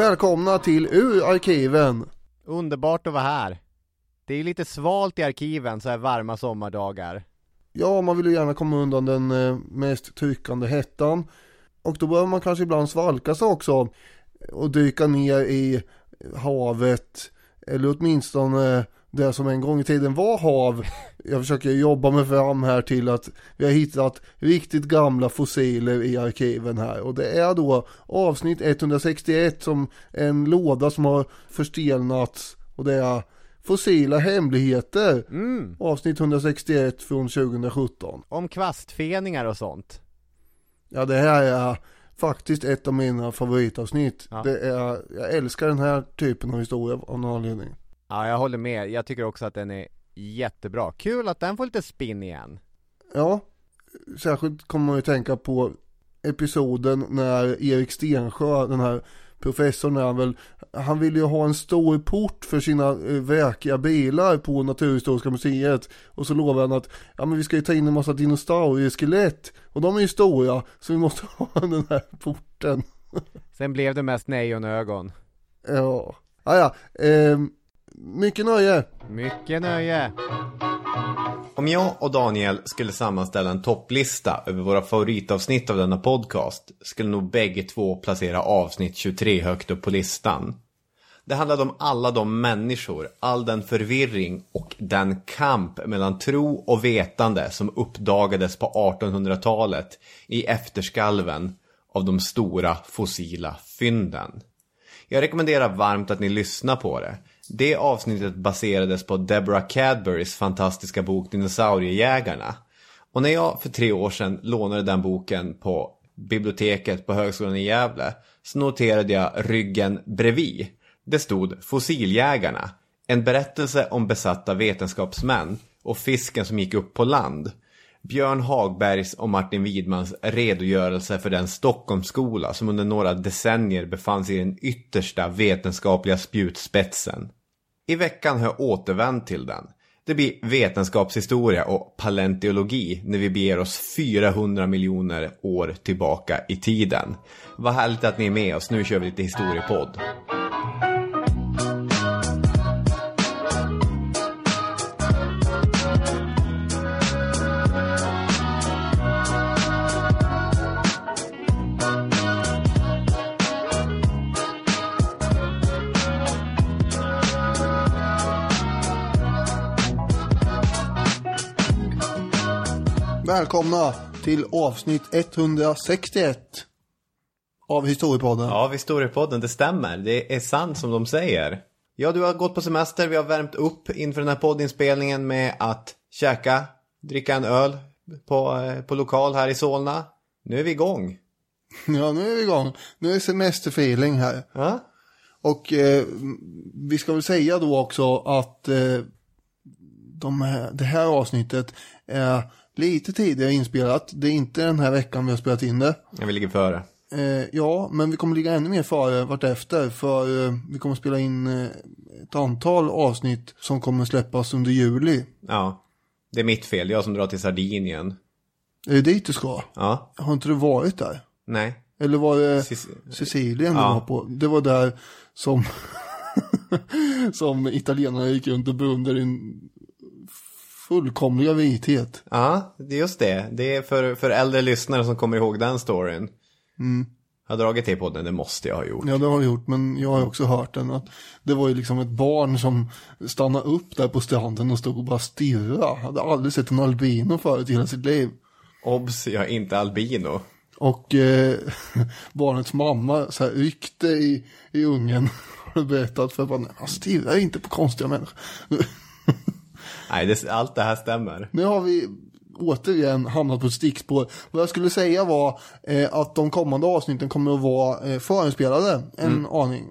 Välkomna till Ur arkiven. Underbart att vara här. Det är lite svalt i arkiven så här varma sommardagar. Ja, man vill ju gärna komma undan den eh, mest tryckande hettan. Och då behöver man kanske ibland svalka sig också och dyka ner i havet eller åtminstone det som en gång i tiden var hav. Jag försöker jobba mig fram här till att vi har hittat riktigt gamla fossiler i arkiven här och det är då avsnitt 161 som en låda som har förstelnats och det är Fossila hemligheter Mm. avsnitt 161 från 2017. Om kvastfeningar och sånt. Ja det här är faktiskt ett av mina favoritavsnitt. Ja. Det är, jag älskar den här typen av historia av någon anledning. Ja, jag håller med. Jag tycker också att den är jättebra. Kul att den får lite spinn igen. Ja, särskilt kommer man ju tänka på episoden när Erik Stensjö, den här professorn är han väl, han vill ju ha en stor port för sina eh, väkiga bilar på Naturhistoriska museet och så lovar han att ja men vi ska ju ta in en massa dinosaurieskelett och de är ju stora så vi måste ha den här porten. Sen blev det mest nejonögon. Ja, ah, ja, ehm, mycket nöje. Mycket nöje. Om jag och Daniel skulle sammanställa en topplista över våra favoritavsnitt av denna podcast skulle nog bägge två placera avsnitt 23 högt upp på listan. Det handlade om alla de människor, all den förvirring och den kamp mellan tro och vetande som uppdagades på 1800-talet i efterskalven av de stora fossila fynden. Jag rekommenderar varmt att ni lyssnar på det. Det avsnittet baserades på Deborah Cadburys fantastiska bok Dinosauriejägarna. Och när jag för tre år sedan lånade den boken på biblioteket på Högskolan i Gävle så noterade jag ryggen bredvid. Det stod Fossiljägarna. En berättelse om besatta vetenskapsmän och fisken som gick upp på land. Björn Hagbergs och Martin Widmans redogörelse för den Stockholmsskola som under några decennier befann sig i den yttersta vetenskapliga spjutspetsen. I veckan har jag återvänt till den. Det blir vetenskapshistoria och paleontologi när vi beger oss 400 miljoner år tillbaka i tiden. Vad härligt att ni är med oss, nu kör vi lite historiepodd. Välkomna till avsnitt 161 av Historiepodden. Ja, Historiepodden, det stämmer. Det är sant som de säger. Ja, du har gått på semester. Vi har värmt upp inför den här poddinspelningen med att käka, dricka en öl på, eh, på lokal här i Solna. Nu är vi igång. Ja, nu är vi igång. Nu är semesterfeeling här. Ja? Och eh, vi ska väl säga då också att eh, de här, det här avsnittet är lite tidigare inspelat. Det är inte den här veckan vi har spelat in det. Ja, vi ligger före. Eh, ja, men vi kommer ligga ännu mer före vartefter. För eh, vi kommer spela in eh, ett antal avsnitt som kommer släppas under juli. Ja, det är mitt fel. Jag som drar till Sardinien. Är det dit du ska? Ja, Har inte du varit där? nej. Eller var det Sic- Sicilien du Ja. var på? Det var där som, som italienarna gick runt och beundrade din fullkomliga vithet. Ja, det är just det. Det är för, för äldre lyssnare som kommer ihåg den storyn. Har jag dragit till podden? Det måste jag ha gjort. Ja, det har jag gjort, men jag har också hört den. Att det var ju liksom ett barn som stannade upp där på stranden och stod och bara stirrade. Hade aldrig sett en albino förut i hela sitt liv. Obs, jag är inte albino. Och eh, barnets mamma så här ryckte i, i ungen och berättat för barnet, han stirrar inte på konstiga människor. Nej, det, allt det här stämmer. Nu har vi återigen hamnat på ett stickspår. Vad jag skulle säga var eh, att de kommande avsnitten kommer att vara eh, förinspelade en aning.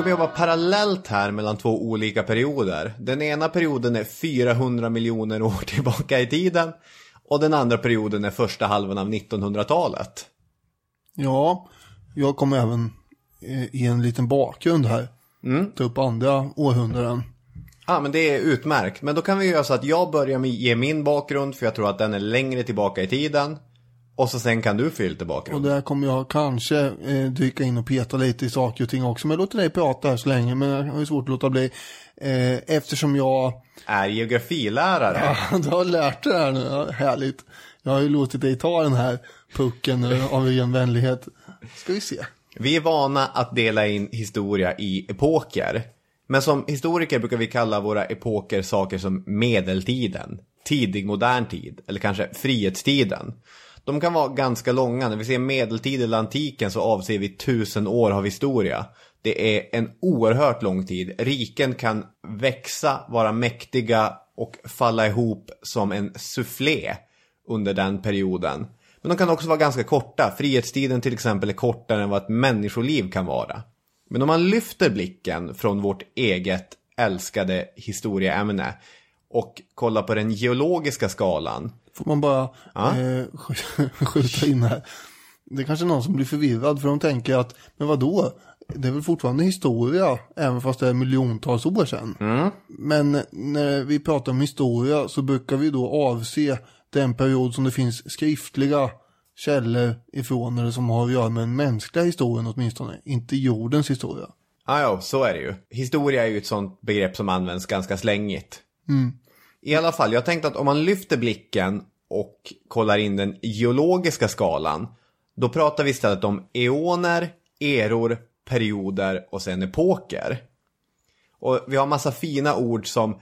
Kommer jobba parallellt här mellan två olika perioder. Den ena perioden är 400 miljoner år tillbaka i tiden. Och den andra perioden är första halvan av 1900-talet. Ja, jag kommer även eh, i en liten bakgrund här. Ta upp andra århundraden. Ja, men det är utmärkt. Men då kan vi göra så att jag börjar med ge min bakgrund, för jag tror att den är längre tillbaka i tiden. Och så sen kan du fylla till Och där kommer jag kanske eh, dyka in och peta lite i saker och ting också. Men jag låter dig prata här så länge, men jag har ju svårt att låta bli. Eh, eftersom jag Är geografilärare. Ja, du har lärt dig det här nu, ja, härligt. Jag har ju låtit dig ta den här pucken eh, av ren vänlighet. Ska vi se. Vi är vana att dela in historia i epoker. Men som historiker brukar vi kalla våra epoker saker som medeltiden, tidig modern tid eller kanske frihetstiden. De kan vara ganska långa. När vi ser medeltid eller antiken så avser vi tusen år av historia. Det är en oerhört lång tid. Riken kan växa, vara mäktiga och falla ihop som en soufflé under den perioden. Men de kan också vara ganska korta. Frihetstiden till exempel är kortare än vad ett människoliv kan vara. Men om man lyfter blicken från vårt eget älskade historieämne och kollar på den geologiska skalan. Får man bara Ja. eh, sk- skjuta in här. Det är kanske någon som blir förvirrad för de tänker att, men vad då? Det är väl fortfarande historia, även fast det är miljontals år sedan. Men när vi pratar om historia så brukar vi då avse den period som det finns skriftliga källor ifrån, eller som har att göra med den mänskliga historien åtminstone, inte jordens historia. Ja, ja, så är det ju. Historia är ju ett sånt begrepp som används ganska slängigt. I alla fall, jag tänkte att om man lyfter blicken och kollar in den geologiska skalan, då pratar vi istället om eoner, eror, perioder och sen epoker. Och vi har massa fina ord som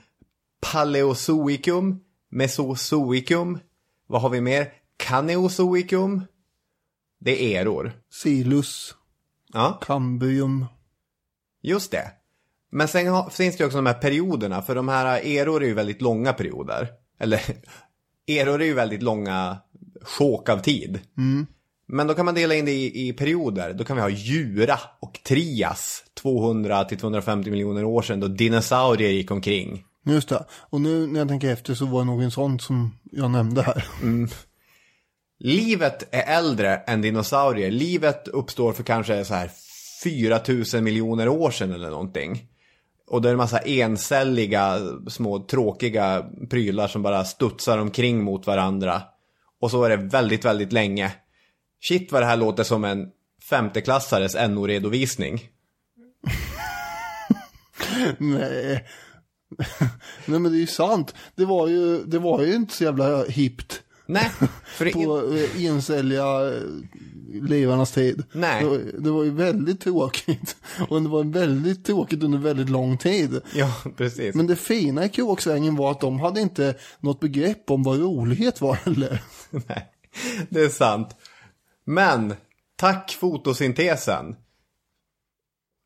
paleozoikum, mesozoikum, vad har vi mer? Kaneozoikum. Det är eror. Silus, Ja. Kambrium, Just det. Men sen har, finns det ju också de här perioderna, för de här eror är ju väldigt långa perioder. Eller, eror är ju väldigt långa sjok av tid. Men då kan man dela in det i, i perioder. Då kan vi ha Jura och Trias, 200 till 250 miljoner år sedan, då dinosaurier gick omkring. Just det. Och nu när jag tänker efter så var det nog en sån som jag nämnde här. Livet är äldre än dinosaurier. Livet uppstår för kanske så här 4000 miljoner år sedan eller någonting. Och det är en massa encelliga, små tråkiga prylar som bara studsar omkring mot varandra. Och så är det väldigt, väldigt länge. Shit vad det här låter som en femteklassares NO-redovisning. Nej. Nej men det är ju sant. Det var ju, det var ju inte så jävla hippt Nej, för det, på eh, levarnas tid. Nej. Det var, det var ju väldigt tråkigt. Och det var väldigt tråkigt under väldigt lång tid. Ja, precis. Men det fina i kråksvängen var att de hade inte något begrepp om vad rolighet var heller. Nej, det är sant. Men, tack fotosyntesen.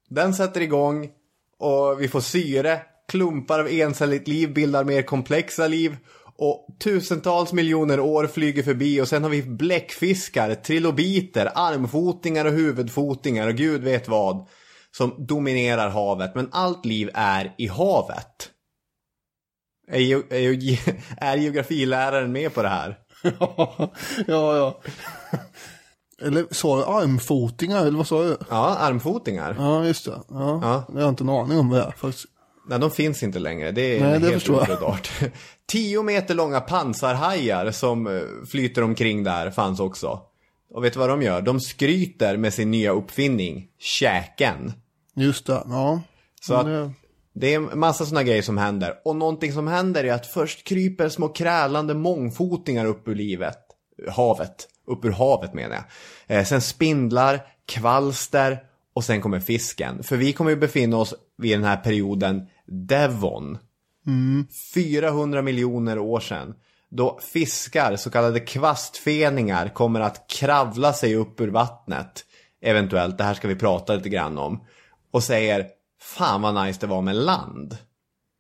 Den sätter igång och vi får syre. Klumpar av encelligt liv bildar mer komplexa liv. Och tusentals miljoner år flyger förbi och sen har vi bläckfiskar, trilobiter, armfotingar och huvudfotingar och gud vet vad som dominerar havet. Men allt liv är i havet. Är, ge är, ge är geografiläraren med på det här? ja, ja. Eller sa du armfotingar? Eller vad sa du? Ja, armfotingar. Ja, just det. Ja, ja. Jag har inte en aning om vad det är faktiskt. Nej, de finns inte längre. Det är Nej, det helt obrödbart. 10 meter långa pansarhajar som eh, flyter omkring där fanns också. Och vet du vad de gör? De skryter med sin nya uppfinning, käken. Just det, ja. Så att det... är en massa sådana grejer som händer. Och någonting som händer är att först kryper små krälande mångfotingar upp ur livet, havet. Upp ur havet menar jag. Eh, sen spindlar, kvalster och sen kommer fisken. För vi kommer ju befinna oss vid den här perioden Devon 400 miljoner år sedan. Då fiskar, så kallade kvastfeningar, kommer att kravla sig upp ur vattnet. Eventuellt, det här ska vi prata lite grann om. Och säger, fan vad nice det var med land.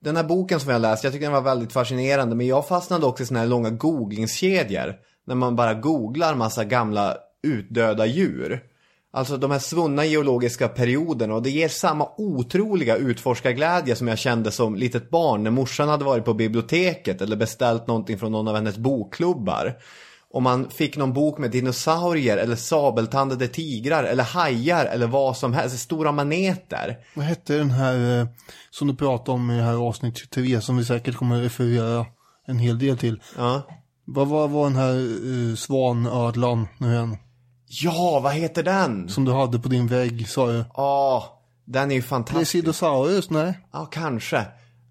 Den här boken som jag läst, jag tyckte den var väldigt fascinerande. Men jag fastnade också i såna här långa googlingskedjor. När man bara googlar massa gamla utdöda djur. Alltså de här svunna geologiska perioderna och det ger samma otroliga utforskarglädje som jag kände som litet barn när morsan hade varit på biblioteket eller beställt någonting från någon av hennes bokklubbar. Och man fick någon bok med dinosaurier eller sabeltandade tigrar eller hajar eller vad som helst, stora maneter. Vad hette den här eh, som du pratade om i det här avsnitt 23 som vi säkert kommer att referera en hel del till. Ja. Vad var, var den här uh, svanödlan nu igen? Ja, vad heter den? Som du hade på din vägg sa du. Ja, den är ju fantastisk. Plesidosaurus, nej. Ja, kanske.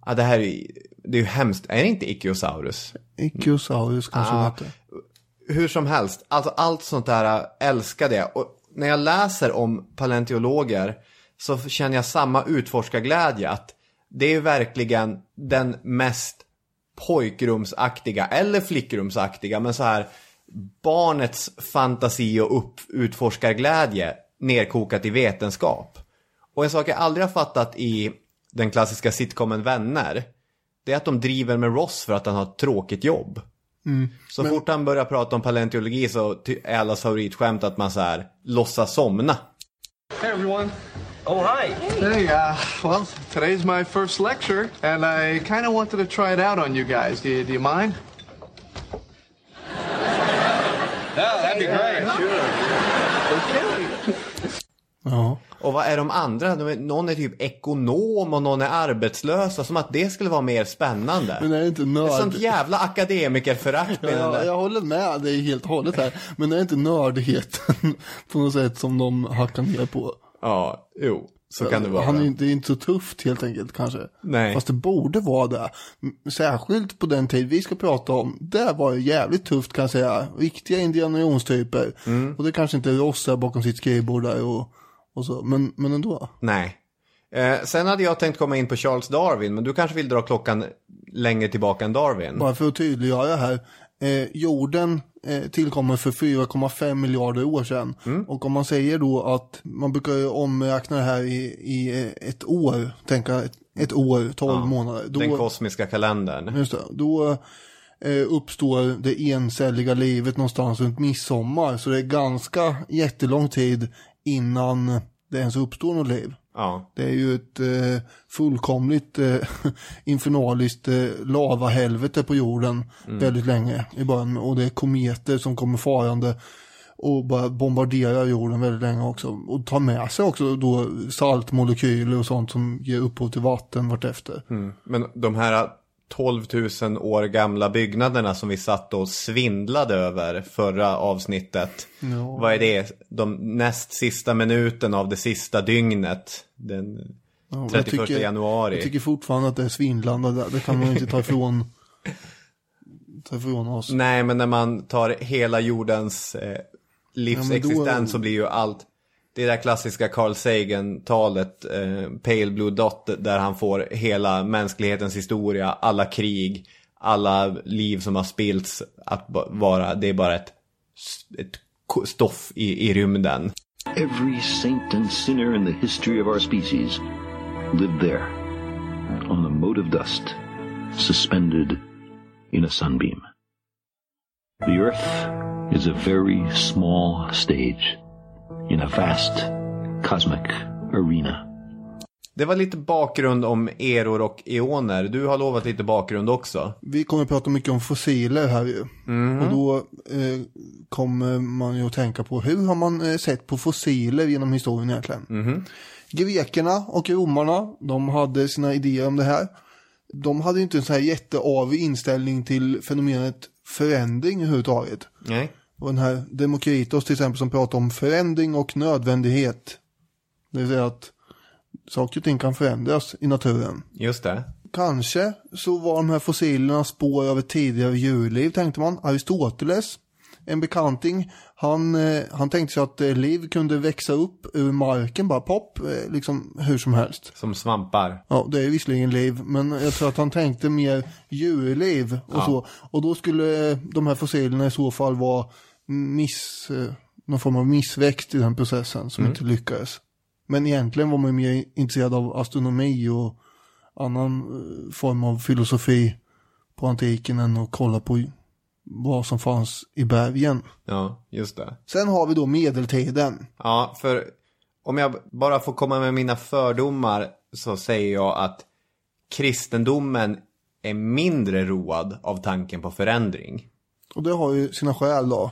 Ja, det här är ju, det är ju hemskt. Är det inte Ichthyosaurus? Ichthyosaurus kanske Ja. det. Hur som helst, alltså allt sånt där älskade jag. Och när jag läser om paleontologer så känner jag samma utforskarglädje att det är ju verkligen den mest pojkrumsaktiga eller flickrumsaktiga men så här barnets fantasi och upp, utforskarglädje nerkokat i vetenskap. Och en sak jag aldrig har fattat i den klassiska sitcomen Vänner det är att de driver med Ross för att han har ett tråkigt jobb. Så fort han börjar prata om paleontologi så är allas favoritskämt att man så här låtsas somna. Hey everyone. Oh hi. Hey, uh, well, today's my first lecture, and I kind of wanted to try it out on you guys. Do you, do you mind? Yeah, that'd be great. Sure. Okay. Ja. Och vad är de andra? De är, någon är typ ekonom och någon är arbetslösa. Som att det skulle vara mer spännande. Men är det inte Det är nörd? sånt jävla akademikerförakt Ja, där. jag håller med dig helt och hållet här. Men är det inte nördigheten på något sätt som de hackar ner på? Ja, jo. Så kan det vara. Han är, inte- inte så tufft helt enkelt kanske. Nej. Fast det borde vara det. Särskilt på den tid vi ska prata om. Det var ju jävligt tufft kan jag säga. Riktiga Indiana Jones-typer. Mm. Och det kanske inte är Ross där bakom sitt skrivbord där och, och så. Men, men ändå. Nej. Eh, sen hade jag tänkt komma in på Charles Darwin, men du kanske vill dra klockan längre tillbaka än Darwin? Bara för att tydliggöra här. Eh, jorden eh, tillkommer för 4,5 miljarder år sedan. Mm. Och om man säger då att man brukar omräkna det här i, i eh, ett år. Tänka ett, ett år, 12 Ja, månader. Då, Den kosmiska kalendern. Just det. Då eh, uppstår det encelliga livet någonstans runt midsommar. Så det är ganska jättelång tid innan det ens uppstår något liv. Ja. Det är ju ett eh, fullkomligt eh, infernaliskt eh, lavahelvete på jorden väldigt länge i början. Och det är kometer som kommer farande och bara bombarderar jorden väldigt länge också. Och tar med sig också då saltmolekyler och sånt som ger upphov till vatten vartefter. Men de här 12 000 år gamla byggnaderna som vi satt och svindlade över förra avsnittet. Vad är det? De näst sista minuten av det sista dygnet. Den Ja, 31 jag tycker- januari. Jag tycker fortfarande att det är svindlande. Det kan man inte ta ifrån, ta ifrån oss. Nej, men när man tar hela jordens eh, livsexistens Ja, då- så blir ju allt det där klassiska Carl Sagan-talet, eh, Pale Blue Dot, där han får hela mänsklighetens historia, alla krig, alla liv som har spillts, att vara, det är bara ett, ett stoff i, i rymden. Every saint and sinner in the history of our species lived there, on the mote of dust, suspended in a sunbeam. The Earth is a very small stage in a vast cosmic arena. Det var lite bakgrund om eror och eoner. Du har lovat lite bakgrund också. Vi kommer att prata mycket om fossiler här ju. Och då eh, kommer man ju att tänka på hur har man eh, sett på fossiler genom historien egentligen. Grekerna och romarna, de hade sina idéer om det här. De hade ju inte en så här jätteavig inställning till fenomenet förändring överhuvudtaget. Nej. Och den här Demokritos till exempel som pratar om förändring och nödvändighet. Det vill säga att saker och ting kan förändras i naturen. Just det. Kanske så var de här fossilerna spår av ett tidigare djurliv tänkte man. Aristoteles, en bekanting, han, eh, han tänkte sig att eh, liv kunde växa upp ur marken bara pop, eh, liksom hur som helst. Som svampar. Ja, det är visserligen liv, men jag tror att han tänkte mer djurliv och Ja. så. Och då skulle de här fossilerna i så fall vara miss, eh, någon form av missväxt i den processen som inte lyckades. Men egentligen var man mer intresserad av astronomi och annan eh, form av filosofi på antiken än att kolla på vad som fanns i bergen. Ja, just det. Sen har vi då medeltiden. Ja, för om jag bara får komma med mina fördomar så säger jag att kristendomen är mindre road av tanken på förändring. Och det har ju sina skäl då.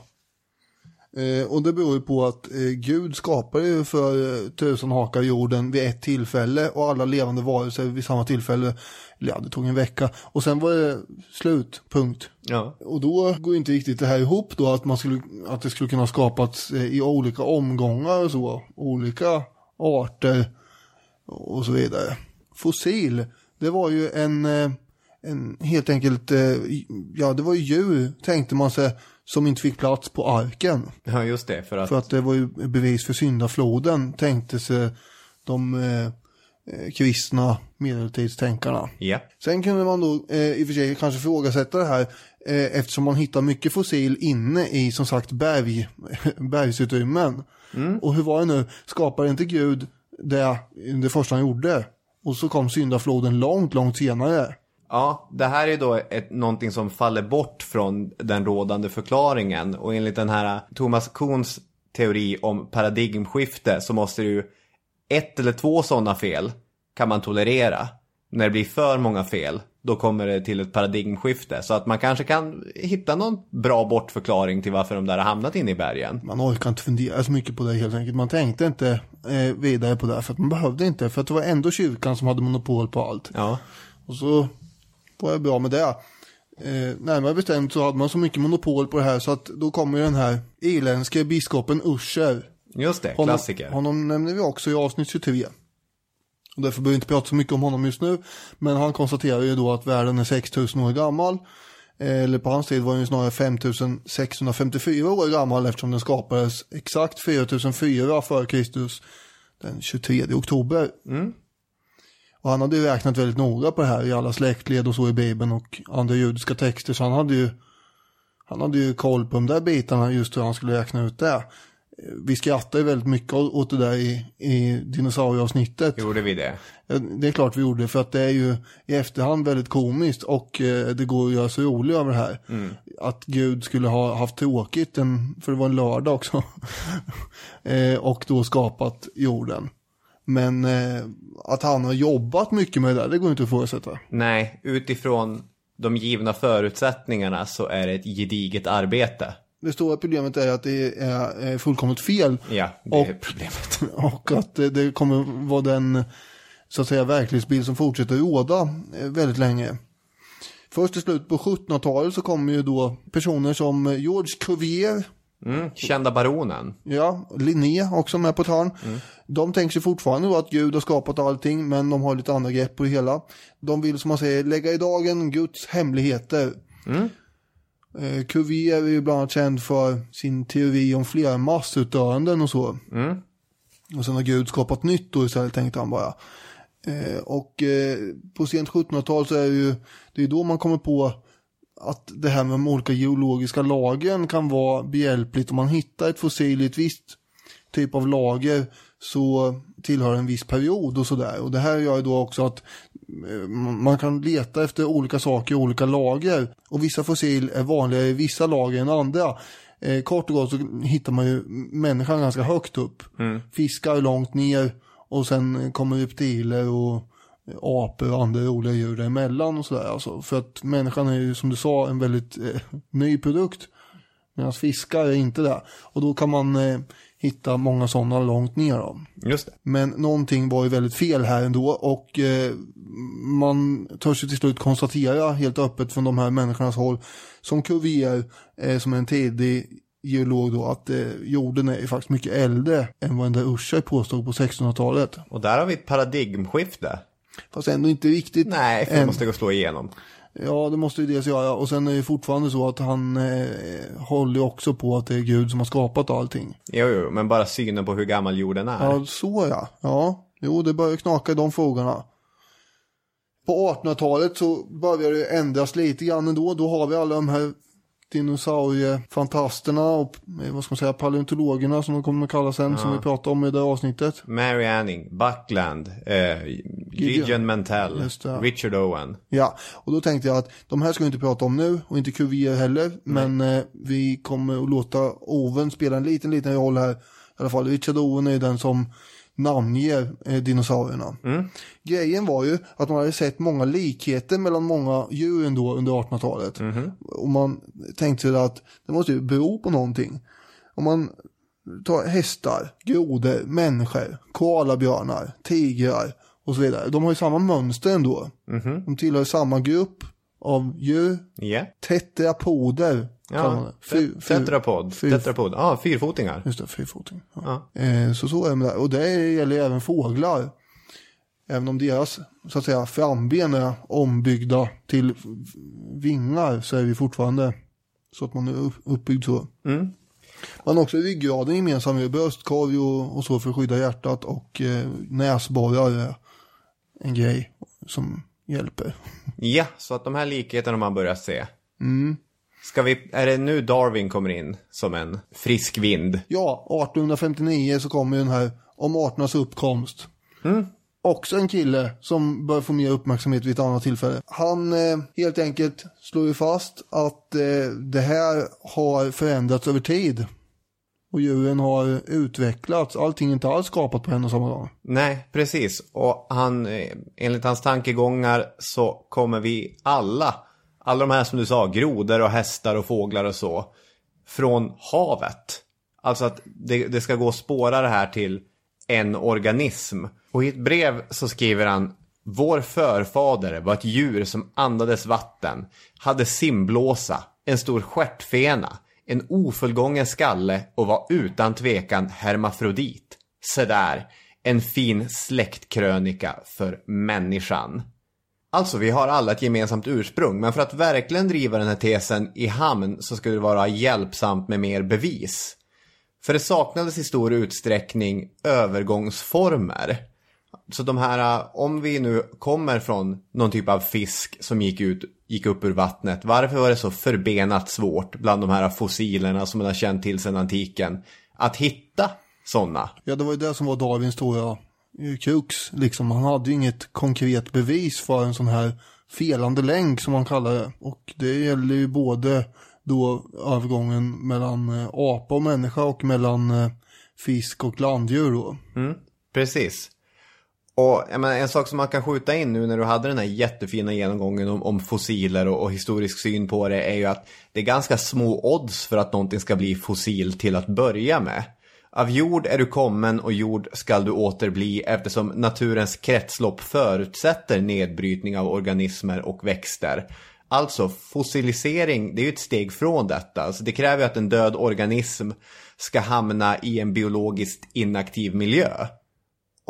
Eh, och det beror ju på att eh, Gud skapade ju för eh, tusen hakar jorden vid ett tillfälle och alla levande varelser vid samma tillfälle. Ja, det tog en vecka. Och sen var det slut, punkt. Ja. Och då går inte riktigt det här ihop då att, man skulle, att det skulle kunna skapats i olika omgångar och så. Olika arter och så vidare. Fossil, det var ju en, en helt enkelt, ja det var ju djur tänkte man sig som inte fick plats på arken. Ja, just det. För att... För att det var ju bevis för syndafloden tänkte sig de eh, eh, kristna medeltidstänkarna. Ja. Sen kunde man då eh, i och för sig kanske ifrågasätta det här eh, eftersom man hittar mycket fossil inne i som sagt berg, bergsutrymmen. Och hur var det nu, skapade inte Gud det, det första han gjorde? Och så kom syndafloden långt, långt senare. Ja, det här är då ett, någonting som faller bort från den rådande förklaringen. Och enligt den här Thomas Kuhns teori om paradigmskifte så måste det ju ett eller två sådana fel kan man tolerera. När det blir för många fel, då kommer det till ett paradigmskifte. Så att man kanske kan hitta någon bra bortförklaring till varför de där har hamnat inne i bergen. Man orkar inte fundera så mycket på det helt enkelt. Man tänkte inte eh, vidare på det för att man behövde inte. För att det var ändå kyrkan som hade monopol på allt. Ja, Och så var det bra med det. Eh, närmare bestämt så hade man så mycket monopol på det här så att då kommer ju den här irländske biskopen Usher. just det. Honom, Klassiker. honom nämner vi också i avsnitt 23. Och därför behöver vi inte prata så mycket om honom just nu. Men han konstaterar ju då att världen är 6000 år gammal. Eh, Eller på hans tid var den ju snarare 5654 år gammal eftersom den skapades exakt 4004 före Kristus den 23 oktober. Och han hade ju räknat väldigt noga på det här i alla släktled och så i Bibeln och andra judiska texter. Så han hade ju, han hade ju koll på de där bitarna just hur han skulle räkna ut det. Vi skrattar ju väldigt mycket åt det där i, i dinosaurieavsnittet. Gjorde vi det? Det är klart vi gjorde för att det är ju i efterhand väldigt komiskt och eh, det går att göra sig rolig över det här. Att Gud skulle ha haft tråkigt, en, för det var en lördag också, eh, och då skapat jorden. Men eh, att han har jobbat mycket med det där, det går inte att ifrågasätta. Nej, utifrån de givna förutsättningarna så är det ett gediget arbete. Det stora problemet är att det är fullkomligt fel Ja, det är Och- problemet. och att det, kommer vara den så att säga verklighetsbild som fortsätter råda eh, väldigt länge. Först i slutet på 1700-talet så kommer ju då personer som George Cuvier, Mm, kända baronen. ja, Linné också med på ett hörn. De tänker sig fortfarande då att Gud har skapat allting men de har lite andra grepp på det hela. De vill som man säger lägga i dagen Guds hemligheter. Eh, Cuvier är ju bland annat känd för sin teori om flera massutdöenden och så. Och sen har Gud skapat nytt då istället tänkte han bara. Eh, och eh, på sent 1700-tal så är det ju, det är då man kommer på att det här med de olika geologiska lagren kan vara behjälpligt om man hittar ett fossil i ett visst typ av lager så tillhör en viss period och sådär. Och det här gör ju då också att eh, man kan leta efter olika saker i olika lager. Och vissa fossil är vanligare i vissa lager än andra. Eh, kort och gott så hittar man ju människan ganska högt upp. Fiskar långt ner och sen kommer reptiler och apor och andra roliga djur däremellan och sådär. Alltså, för att människan är ju som du sa en väldigt eh, ny produkt. Medan fiskar är inte det. Och då kan man eh, hitta många sådana långt ner. Då. Just det. Men någonting var ju väldigt fel här ändå och eh, man törs ju till slut konstatera helt öppet från de här människornas håll som Cuvier, eh, som är en tidig geolog då, att eh, jorden är faktiskt mycket äldre än vad den där Usher påstod på 1600-talet. Och där har vi ett paradigmskifte. Fast ändå inte riktigt. Nej, för det måste gå att slå igenom. Ja, det måste ju dels göra. Och sen är det fortfarande så att han eh, håller också på att det är Gud som har skapat allting. Jo, jo, men bara synen på hur gammal jorden är. Ja, så ja. Ja, jo, det börjar knaka i de frågorna. På 1800-talet så börjar det ändras lite grann ändå. Då har vi alla de här dinosauriefantasterna och eh, vad ska man säga, paleontologerna som de kommer att kalla sen, som vi pratade om i det avsnittet. Mary Anning, Buckland, eh, Gideon Mantell. Richard Owen. Ja, och då tänkte jag att de här ska vi inte prata om nu och inte Cuvier heller. Men eh, vi kommer att låta Owen spela en liten, liten roll här. I alla fall Richard Owen är den som namnger eh, dinosaurierna. Grejen var ju att man hade sett många likheter mellan många djur ändå under 1800-talet. Och man tänkte sig att det måste ju bero på någonting. Om man tar hästar, grodor, människor, koalabjörnar, tigrar och så vidare. De har ju samma mönster ändå. De tillhör samma grupp av djur. Ja. Tetrapoder Ja, tetrapod. Tetrapod. Ja, ah, fyrfotingar. Just det, fyrfoting. Ja. Eh, så så är det med det. Och det gäller även fåglar. Även om deras så att säga framben är ombyggda till vingar så är vi fortfarande så att man är upp- uppbyggd så. Man har också ryggraden gemensam med bröstkorg och, och så för att skydda hjärtat och eh, näsborrar är en grej som hjälper. Ja, så att de här likheterna man börjat se. Ska vi, är det nu Darwin kommer in som en frisk vind? Ja, 1859 så kommer ju den här om arternas uppkomst. Också en kille som bör få mer uppmärksamhet vid ett annat tillfälle. Han eh, helt enkelt slår ju fast att eh, det här har förändrats över tid. Och djuren har utvecklats. Allting är inte alls skapat på en och samma dag. Nej, precis. Och han, eh, enligt hans tankegångar så kommer vi alla, alla de här som du sa, grodor och hästar och fåglar och så, från havet. Alltså att det, det ska gå att spåra det här till en organism. Och i ett brev så skriver han Vår förfader var ett djur som andades vatten, hade simblåsa, en stor stjärtfena, en ofullgången skalle och var utan tvekan hermafrodit. Se där, en fin släktkrönika för människan. Alltså, vi har alla ett gemensamt ursprung, men för att verkligen driva den här tesen i hamn så skulle det vara hjälpsamt med mer bevis. För det saknades i stor utsträckning övergångsformer. Så de här, om vi nu kommer från någon typ av fisk som gick, ut, gick upp ur vattnet, varför var det så förbenat svårt bland de här fossilerna som man har känt till sedan antiken att hitta sådana? Ja, det var ju det som var Darwins stora krux. Liksom, han hade ju inget konkret bevis för en sån här felande länk som man kallar det. Och det gäller ju både då övergången mellan eh, apa och människa och mellan eh, fisk och landdjur då. Mm, precis. Och jag menar, en sak som man kan skjuta in nu när du hade den här jättefina genomgången om, om fossiler och, och historisk syn på det är ju att det är ganska små odds för att någonting ska bli fossil till att börja med. Av jord är du kommen och jord skall du återbli eftersom naturens kretslopp förutsätter nedbrytning av organismer och växter. Alltså fossilisering, det är ju ett steg från detta. Alltså, det kräver ju att en död organism ska hamna i en biologiskt inaktiv miljö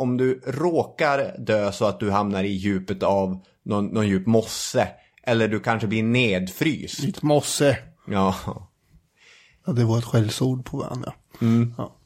om du råkar dö så att du hamnar i djupet av någon, någon djup mosse. Eller du kanske blir nedfryst. Ditt mosse. Ja. Ja, det var ett skällsord på varandra. Ja.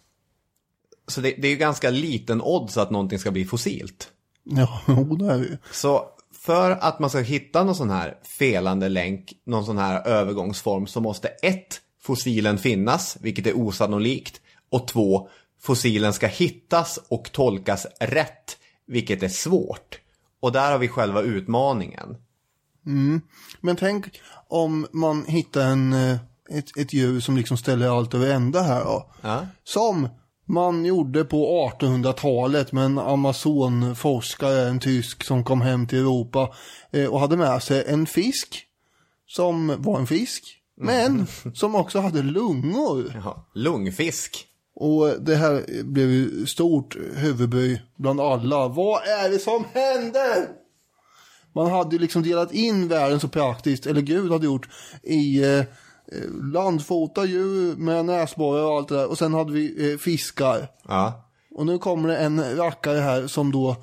Så det, det är ju ganska liten odds att någonting ska bli fossilt. Ja, det är det ju. Så för att man ska hitta någon sån här felande länk, någon sån här övergångsform så måste ett, fossilen finnas, vilket är osannolikt. Och två, fossilen ska hittas och tolkas rätt, vilket är svårt. Och där har vi själva utmaningen. Men tänk om man hittar en, eh, ett, ett djur som liksom ställer allt över ända här då. Ja. Som man gjorde på 1800-talet med en amazonforskare, en tysk som kom hem till Europa eh, och hade med sig en fisk som var en fisk. Men som också hade lungor. Ja. Lungfisk. Och det här blev ju stort huvudbry bland alla. Vad är det som händer? Man hade ju liksom delat in världen så praktiskt, eller Gud hade gjort, i eh, landfota djur med näsborrar och allt det där. Och sen hade vi eh, fiskar. Ja. Och nu kommer det en rackare här som då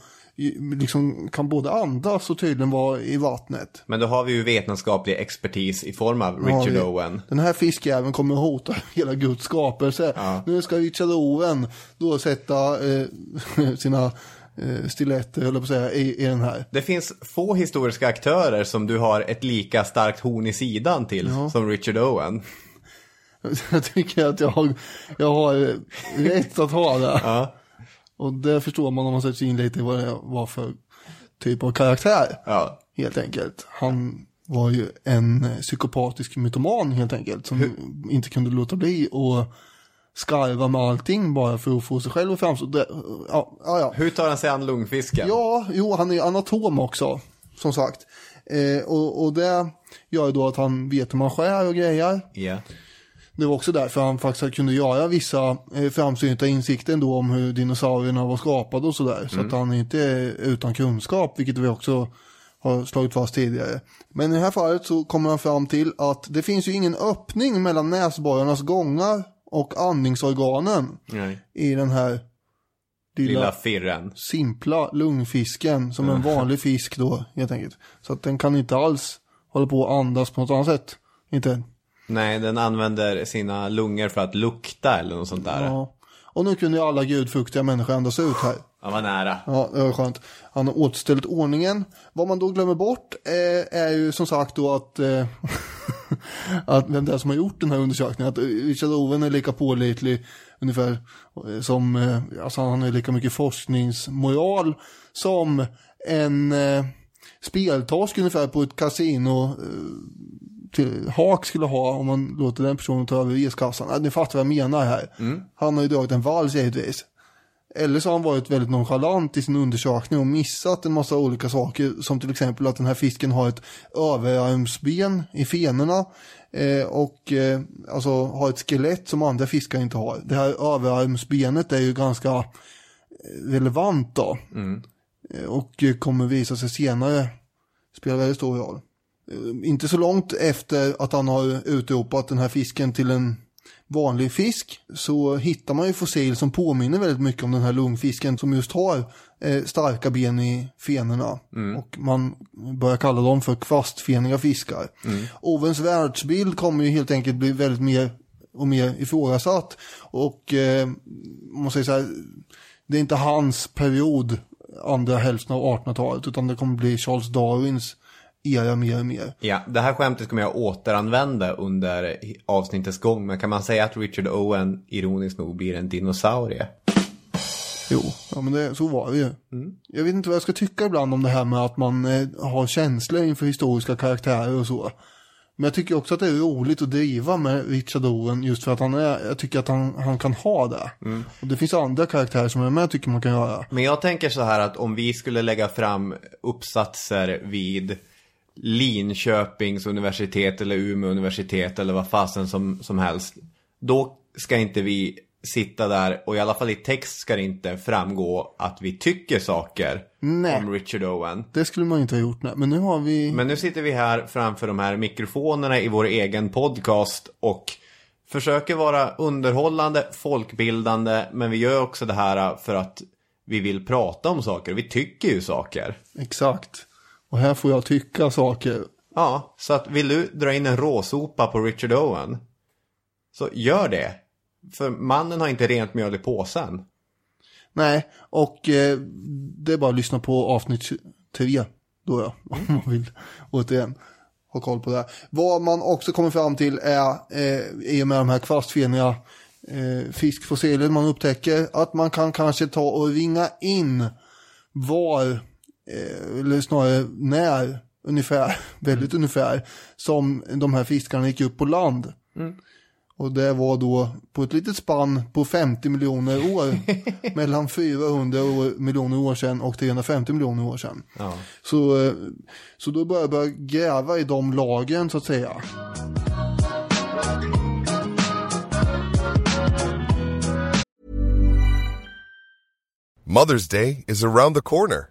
liksom kan både andas och tydligen vara i vattnet. Men då har vi ju vetenskaplig expertis i form av Richard Ja, Owen. Den här fiskjäveln kommer att hota hela Guds skapelse. Ja. Nu ska Richard Owen då sätta eh, sina eh, stiletter, höll jag på att säga, i, i den här. Det finns få historiska aktörer som du har ett lika starkt horn i sidan till som Richard Owen. Jag tycker att jag har, jag har eh, rätt att ha det. Ja. Och det förstår man om man sätter sig in lite i vad det var för typ av karaktär. Ja. Helt enkelt. Han var ju en eh, psykopatisk mytoman helt enkelt. Som inte kunde låta bli och skarva med allting bara för att få sig själv att framstå. Ja, ja, ja. Hur tar han sig an lungfisken? Ja, jo, han är ju anatom också, som sagt. Eh, och, och det gör ju då att han vet hur man skär och grejer. Ja. Det var också därför han faktiskt kunde göra vissa eh, framsynta insikter ändå om hur dinosaurierna var skapade och sådär. Så att han inte är utan kunskap, vilket vi också har slagit fast tidigare. Men i det här fallet så kommer han fram till att det finns ju ingen öppning mellan näsborrarnas gångar och andningsorganen Nej. i den här lilla, Lilla firren. simpla lungfisken som en vanlig fisk då helt enkelt. Så att den kan inte alls hålla på att andas på något annat sätt. Inte. Nej, den använder sina lungor för att lukta eller något sånt där. Ja, Ja. Och nu kunde ju alla gudfruktiga människor andas ut här. Var nära. Ja, det var skönt. Han har återställt ordningen. Vad man då glömmer bort eh, är ju som sagt då att, eh, att vem det är som har gjort den här undersökningen. Att eh, Richard Owen är lika pålitlig ungefär eh, som, eh, alltså han har lika mycket forskningsmoral som en eh, speltorsk ungefär på ett kasino eh, till Hak skulle ha om man låter den personen ta över reskassan. Ja, ni fattar vad jag menar här. Han har ju dragit en vals givetvis. Eller så har han varit väldigt nonchalant i sin undersökning och missat en massa olika saker. Som till exempel att den här fisken har ett överarmsben i fenorna. Eh, och eh, alltså har ett skelett som andra fiskar inte har. Det här överarmsbenet är ju ganska eh, relevant då. Eh, och kommer visa sig senare spela väldigt stor roll. Eh, Inte så långt efter att han har utropat den här fisken till en vanlig fisk så hittar man ju fossil som påminner väldigt mycket om den här lungfisken som just har eh, starka ben i fenorna. Och man börjar kalla dem för kvastfeniga fiskar. Ovens världsbild kommer ju helt enkelt bli väldigt mer och mer ifrågasatt. Och eh, man säga så här, det är inte hans period andra hälften av 1800-talet utan det kommer bli Charles Darwins era mer och mer. Ja, det här skämtet kommer jag återanvända under avsnittets gång. Men kan man säga att Richard Owen, ironiskt nog, blir en dinosaurie? Jo, ja men det, så var det ju. Jag vet inte vad jag ska tycka ibland om det här med att man eh, har känslor inför historiska karaktärer och så. Men jag tycker också att det är roligt att driva med Richard Owen just för att han är, jag tycker att han, han kan ha det. Och det finns andra karaktärer som jag med tycker man kan göra. Men jag tänker så här att om vi skulle lägga fram uppsatser vid Linköpings universitet eller Umeå universitet eller vad fasen som, som helst. Då ska inte vi sitta där och i alla fall i text ska det inte framgå att vi tycker saker Nej. om Richard Owen. Det skulle man inte ha gjort, nej. Men nu har vi... Men nu sitter vi här framför de här mikrofonerna i vår egen podcast och försöker vara underhållande, folkbildande, men vi gör också det här för att vi vill prata om saker. Vi tycker ju saker. Exakt. Och här får jag tycka saker. Ja, så att vill du dra in en råsopa på Richard Owen så gör det. För mannen har inte rent mjöl i påsen. Nej, och eh, det är bara att lyssna på avsnitt 3 då ja, om man vill återigen ha koll på det. Vad man också kommer fram till är, eh, i och med de här kvastfeniga eh, fiskfossiler man upptäcker, att man kan kanske ta och ringa in var, eller snarare när, ungefär, väldigt ungefär, som de här fiskarna gick upp på land. Och det var då på ett litet spann på 50 miljoner år, mellan 400 år, miljoner år sedan och 350 miljoner år sedan. Ja. Så, eh, så då började jag börja gräva i de lagen så att säga. Mother's Day is around the corner.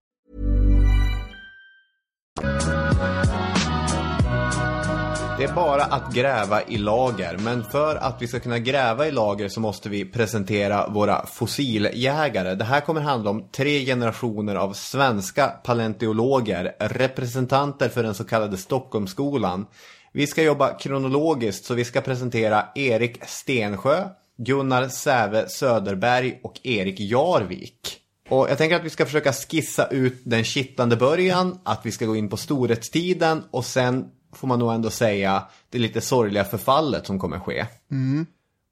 Det är bara att gräva i lager, men för att vi ska kunna gräva i lager så måste vi presentera våra fossiljägare. Det här kommer handla om tre generationer av svenska paleontologer, representanter för den så kallade Stockholmsskolan. Vi ska jobba kronologiskt så vi ska presentera Erik Stensjö, Gunnar Säve Söderberg och Erik Jarvik. Och jag tänker att vi ska försöka skissa ut den kittlande början, att vi ska gå in på storhetstiden och sen får man nog ändå säga det lite sorgliga förfallet som kommer ske.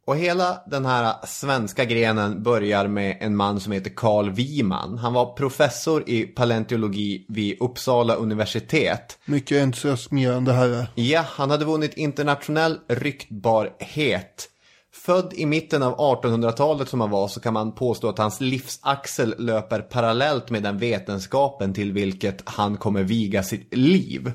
Och hela den här svenska grenen börjar med en man som heter Carl Wiman. Han var professor i paleontologi vid Uppsala universitet. Mycket entusiasmerande herre. Ja, han hade vunnit internationell ryktbarhet. Född i mitten av 1800-talet som han var så kan man påstå att hans livsaxel löper parallellt med den vetenskapen till vilket han kommer viga sitt liv.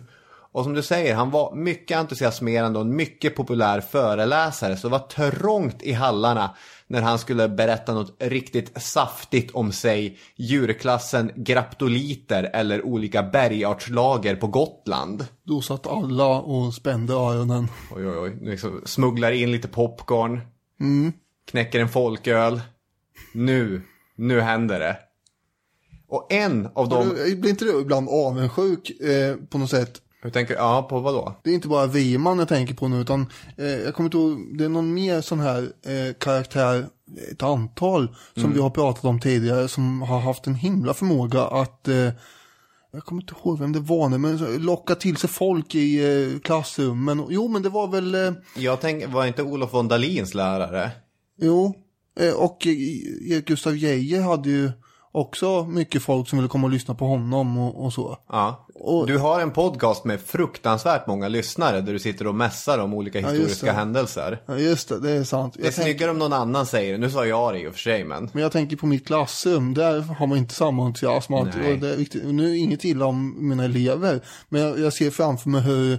Och som du säger, han var mycket entusiasmerande och en mycket populär föreläsare så det var trångt i hallarna när han skulle berätta något riktigt saftigt om sig, djurklassen graptoliter eller olika bergartslager på Gotland. Då satt alla och spände öronen. Oj, oj, oj. Liksom smugglar in lite popcorn. Mm. Knäcker en folköl. Nu, nu händer det. Och en av dem... du- Blir inte du ibland avundsjuk eh, på något sätt? Hur tänker Ja, på vad då? Det är inte bara Wiman jag tänker på nu utan eh, jag kommer inte ihåg, det är någon mer sån här eh, karaktär, ett antal som Mm. vi har pratat om tidigare som har haft en himla förmåga att eh, jag kommer inte ihåg vem det var nu, men locka till sig folk i eh, klassrummen. Jo, men det var väl, eh, Jag tänker, var inte Olof von Dalins lärare? jo, eh, och Erik Gustav Geijer hade ju också mycket folk som ville komma och lyssna på honom och, och så. Ja. Du har en podcast med fruktansvärt många lyssnare där du sitter och mässar om olika Ja, historiska händelser. Ja, just det, det är sant. Det är Jag tänker- snyggare om någon annan säger det. Nu sa jag det i och för sig, men... Men jag tänker på mitt klassrum, där har man inte samma entusiasm. Och det är viktigt. Och Nu är inget illa om mina elever, men jag, jag ser framför mig hur,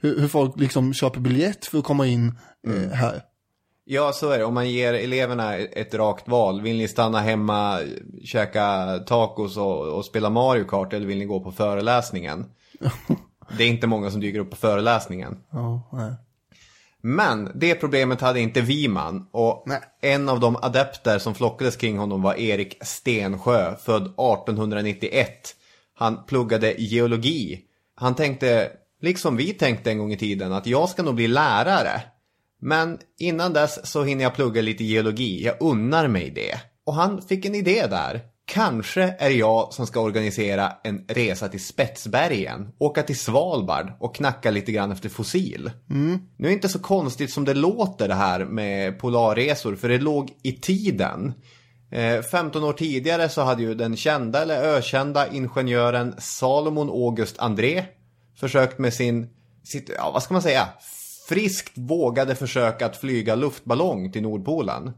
hur, hur folk liksom köper biljett för att komma in Mm. eh, här. Ja, så är det. Om man ger eleverna ett rakt val. Vill ni stanna hemma, käka tacos och, och spela Mario Kart eller vill ni gå på föreläsningen? Det är inte många som dyker upp på föreläsningen. Ja, nej. Men det problemet hade inte Wiman och en av de adepter som flockades kring honom var Erik Stensjö, född 1891. Han pluggade geologi. Han tänkte, liksom vi tänkte en gång i tiden, att jag ska nog bli lärare. Men innan dess så hinner jag plugga lite geologi, jag unnar mig det. Och han fick en idé där. Kanske är det jag som ska organisera en resa till Spetsbergen, åka till Svalbard och knacka lite grann efter fossil. Mm. Nu är det inte så konstigt som det låter det här med polarresor, för det låg i tiden. Eh, 15 år tidigare så hade ju den kända eller ökända ingenjören Salomon August André försökt med sin, sitt, ja vad ska man säga, friskt vågade försök att flyga luftballong till Nordpolen.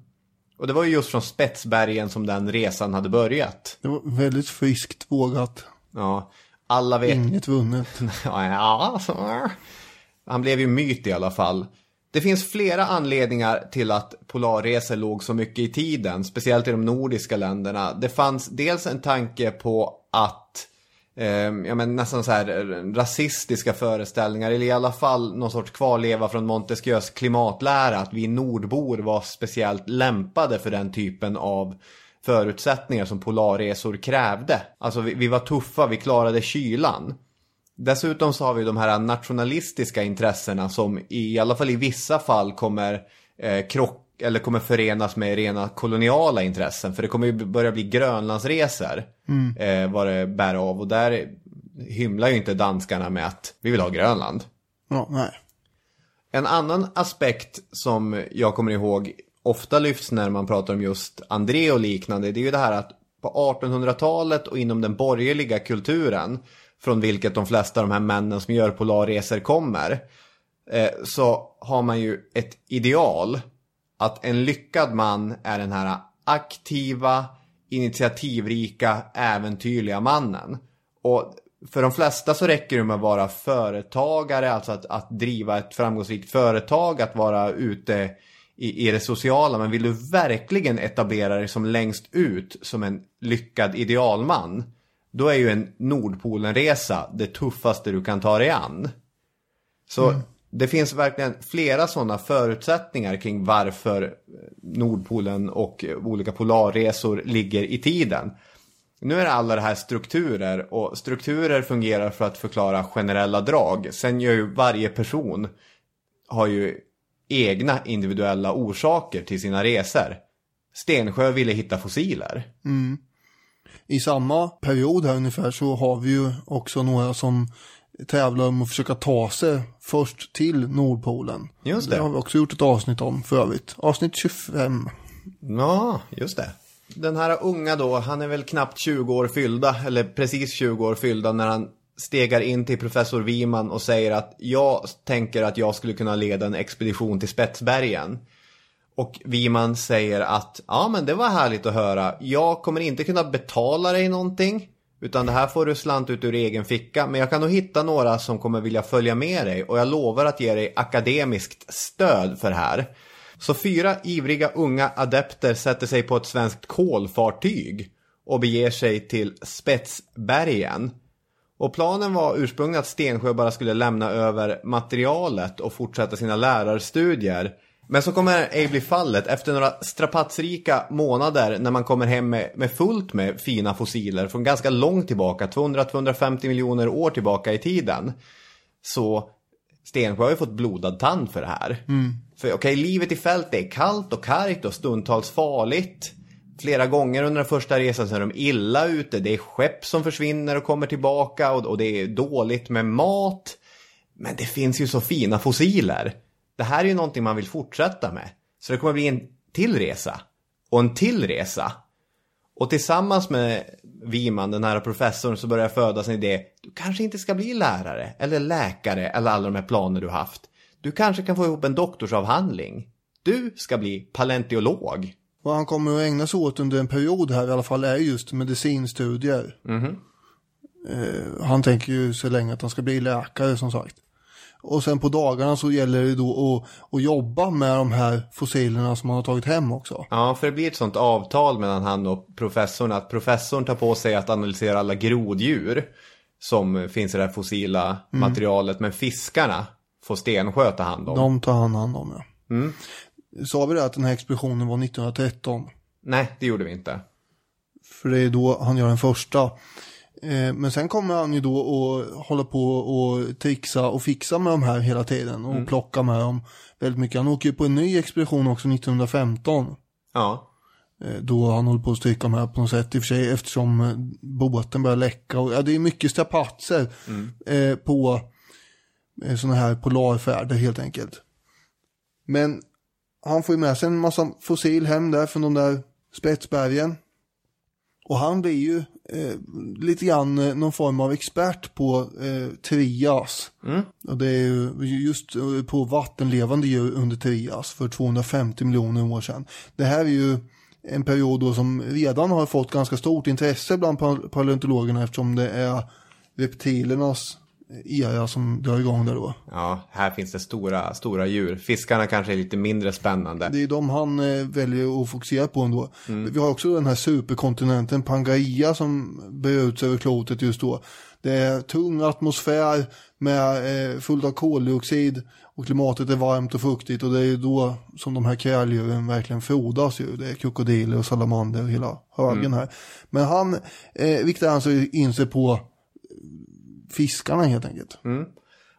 Och det var ju just från Spetsbergen som den resan hade börjat. Det var väldigt friskt vågat. Ja, alla vet... Inget vunnet. ja, så. Han blev ju myt i alla fall. Det finns flera anledningar till att polarresor låg så mycket i tiden, speciellt i de nordiska länderna. Det fanns dels en tanke på att eh, ja, men nästan så här eh, rasistiska föreställningar, eller i alla fall någon sorts kvarleva från Montesquieus klimatlära, att vi nordbor var speciellt lämpade för den typen av förutsättningar som polarresor krävde. Alltså vi, vi var tuffa, vi klarade kylan. Dessutom så har vi de här nationalistiska intressena som i alla fall i vissa fall kommer eh, krocka eller kommer förenas med rena koloniala intressen. För det kommer ju börja bli Grönlandsresor Mm. eh, vad det bär av. Och där hymlar ju inte danskarna med att vi vill ha Grönland. Ja, nej. En annan aspekt som jag kommer ihåg ofta lyfts när man pratar om just André och liknande. Det är ju det här att på 1800-talet och inom den borgerliga kulturen från vilket de flesta av de här männen som gör polarresor kommer. Eh, så har man ju ett ideal att en lyckad man är den här aktiva, initiativrika, äventyrliga mannen. Och för de flesta så räcker det med att vara företagare, alltså att, att driva ett framgångsrikt företag, att vara ute i, i det sociala. Men vill du verkligen etablera dig som längst ut som en lyckad idealman, då är ju en Nordpolenresa det tuffaste du kan ta dig an. Så Mm det finns verkligen flera sådana förutsättningar kring varför Nordpolen och olika polarresor ligger i tiden. Nu är alla det här strukturer och strukturer fungerar för att förklara generella drag. Sen gör ju varje person har ju egna individuella orsaker till sina resor. Stensjö ville hitta fossiler. Mm. I samma period här ungefär så har vi ju också några som tävlar om att försöka ta sig först till Nordpolen. Just det. Det har vi också gjort ett avsnitt om för övrigt. Avsnitt 25. Ja, just det. Den här unga då, han är väl knappt 20 år fyllda, eller precis 20 år fyllda när han stegar in till professor Wiman och säger att jag tänker att jag skulle kunna leda en expedition till Spetsbergen. Och Wiman säger att ja men det var härligt att höra. Jag kommer inte kunna betala dig någonting. Utan det här får du slant ut ur egen ficka. Men jag kan nog hitta några som kommer vilja följa med dig. Och jag lovar att ge dig akademiskt stöd för det här. Så fyra ivriga unga adepter sätter sig på ett svenskt kolfartyg. Och beger sig till Spetsbergen. Och planen var ursprungligen att Stensjö bara skulle lämna över materialet och fortsätta sina lärarstudier. Men så kommer ej bli fallet efter några strapatsrika månader när man kommer hem med, med fullt med fina fossiler från ganska långt tillbaka, 200-250 miljoner år tillbaka i tiden. Så Stensjö har ju fått blodad tand för det här. Mm. För okej, livet i fält är kallt och kargt och stundtals farligt. Flera gånger under den första resan så är de illa ute. Det är skepp som försvinner och kommer tillbaka och, och det är dåligt med mat. Men det finns ju så fina fossiler. Det här är ju någonting man vill fortsätta med. Så det kommer bli en till resa. Och en till resa. Och tillsammans med Wiman, den här professorn, så börjar födas en idé. Du kanske inte ska bli lärare, eller läkare, eller alla de här planer du haft. Du kanske kan få ihop en doktorsavhandling. Du ska bli paleontolog. Vad han kommer att ägna sig åt under en period här i alla fall är just medicinstudier. Mhm. Eh, han tänker ju så länge att han ska bli läkare som sagt. Och sen på dagarna så gäller det då att, att jobba med de här fossilerna som han har tagit hem också. Ja, för det blir ett sånt avtal mellan han och professorn att professorn tar på sig att analysera alla groddjur som finns i det här fossila Mm. materialet. Men fiskarna får Stensjö ta hand om. De tar han hand om ja. Mm. Sa vi det att den här expeditionen var 1913? Nej, det gjorde vi inte. För det är då han gör den första men sen kommer han ju då och hålla på och trixa och fixa med de här hela tiden och Mm. plocka med dem väldigt mycket. Han åker ju på en ny expedition också 1915. Ja. Eh, Då han håller på att stryka med på något sätt i och för sig eftersom eh, båten börjar läcka. Och, ja, det är mycket strapatser Mm. eh, på eh, sådana här polarfärder helt enkelt. Men han får ju med sig en massa fossil hem där från de där spetsbergen. Och han blir ju eh, lite grann eh, någon form av expert på eh, trias. Mm. Och det är ju just eh, på vattenlevande djur under trias för 250 miljoner år sedan. Det här är ju en period då som redan har fått ganska stort intresse bland pa- paleontologerna eftersom det är reptilernas era som drar igång där då. Ja, här finns det stora, stora djur. Fiskarna kanske är lite mindre spännande. Det är de han eh, väljer att fokusera på ändå. Vi har också den här superkontinenten Pangaea som brer ut sig över klotet just då. Det är tung atmosfär med eh, fullt av koldioxid och klimatet är varmt och fuktigt och det är då som de här kräldjuren verkligen frodas ju. Det är krokodiler och salamander och hela högen Mm. här. Men han eh, riktar han sig in sig på fiskarna helt enkelt.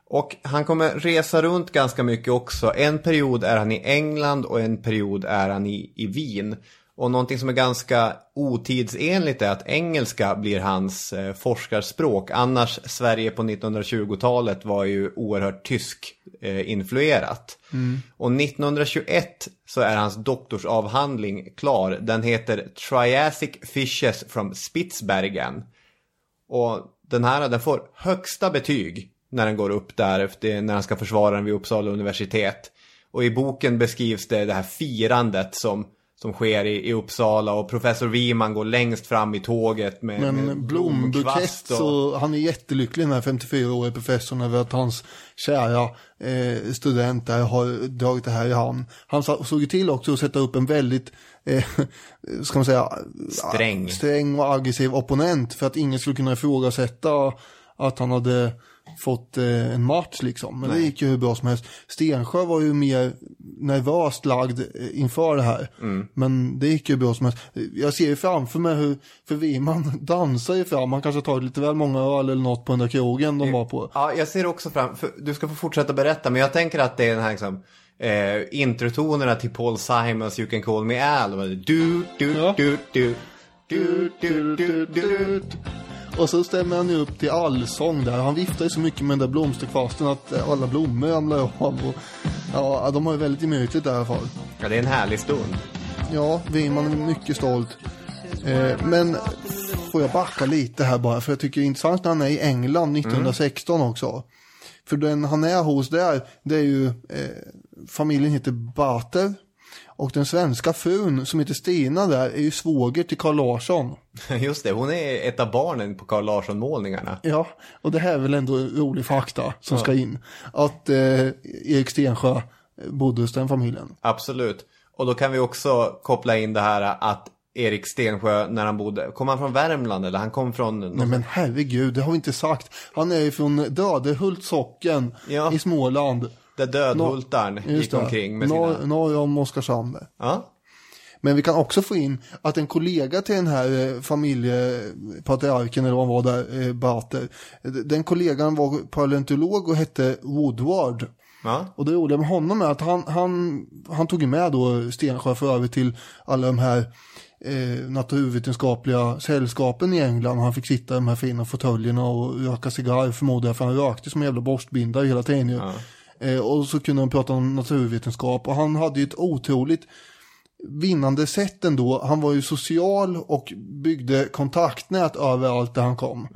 Och han kommer resa runt ganska mycket också. En period är han i England och en period är han i, i Wien. Och någonting som är ganska otidsenligt är att engelska blir hans eh, forskarspråk. Annars, Sverige på 1920-talet var ju oerhört tysk eh, influerat. Och 1921 så är hans doktorsavhandling klar. Den heter Triassic Fishes from Spitsbergen. Och den här den får högsta betyg när den går upp där efter, när han ska försvara den vid Uppsala universitet. Och i boken beskrivs det, det här firandet som, som sker i, i Uppsala och professor Wiman går längst fram i tåget med, med Men blombukett blomkvast och- så han är jättelycklig den här 54-åriga professorn över att hans kära eh, student där har dragit det här i hamn. Han såg ju till också att sätta upp en väldigt, eh, ska man säga, Sträng. sträng och aggressiv opponent för att ingen skulle kunna ifrågasätta att han hade fått eh, en match liksom. Men det Nej. gick ju hur bra som helst. Stensjö var ju mer nervöst lagd eh, inför det här. Mm. Men det gick ju bra som helst. Jag ser ju framför mig hur, för Wiman dansar ju fram. Han kanske har tagit lite väl många öl eller något på den där krogen de var på. Ja, jag ser också fram, du ska få fortsätta berätta, men jag tänker att det är den här liksom, eh, introtonerna till Paul Simons You Can Call Me Al. Och Du, du, du, du, du, du, du, du. Och så stämmer han ju upp till allsång där. Han viftar ju så mycket med den där blomsterkvasten att eh, alla blommor ramlar av. Och, ja, de har ju väldigt gemytligt där i alla fall. Ja, det är en härlig stund. Ja, Wiman är mycket stolt. Eh, men får jag backa lite här bara, för jag tycker det är intressant när han är i England 1916 också. För den han är hos där, det är ju, eh, familjen heter Bater. Och den svenska frun som heter Stina där är ju svåger till Carl Larsson. Just det, hon är ett av barnen på Carl Larsson-målningarna. Ja, och det här är väl ändå rolig fakta som Ja. ska in. Att eh, Erik Stensjö bodde hos den familjen. Absolut. Och då kan vi också koppla in det här att Erik Stensjö, när han bodde, kom han från Värmland eller han kom från... Nej men herregud, det har vi inte sagt. Han är ju från Dödehult socken Ja. i Småland. Där dödhultarn Just gick omkring med sina... Norr, norr om Oskarshamn. Ja. Men vi kan också få in att en kollega till den här eh, familjepatriarken eller vad han var där, eh, Bater. Den kollegan var paleontolog och hette Woodward. Ja. Och det roliga med honom är att han, han, han tog med då Stensjö för övrigt till alla de här eh, naturvetenskapliga sällskapen i England. Han fick sitta i de här fina fåtöljerna och röka cigarr förmodar jag, för han rökte som en jävla borstbindare hela tiden ju. Eh, och så kunde han prata om naturvetenskap och han hade ju ett otroligt vinnande sätt ändå. Han var ju social och byggde kontaktnät överallt där han kom.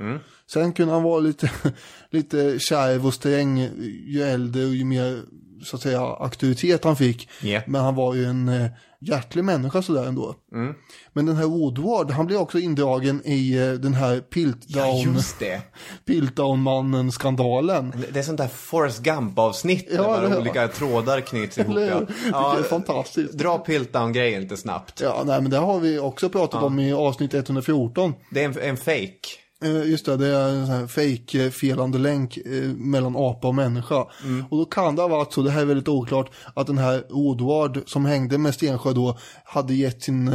Sen kunde han vara lite, lite kärv och sträng ju äldre och ju mer så att säga auktoritet han fick. Ja. Men han var ju en eh, hjärtlig människa sådär ändå. Mm. Men den här Woodward, han blev också indragen i eh, den här Piltdown, Just det. Piltdown-mannen-skandalen. Det är sånt där Forrest Gump-avsnitt Ja, där olika trådar knyts ihop. Eller? Ja. Vilket är fantastiskt. Dra Piltdown-grejen lite snabbt. Ja, nej men det har vi också pratat Ja. om i avsnitt 114. Det är en, en fake. Eh, Just det, det är en sån här fake eh, felande länk eh, mellan apa och människa. Mm. Och då kan det ha varit så, det här är väldigt oklart, att den här Woodward som hängde med Stensjö då hade gett sin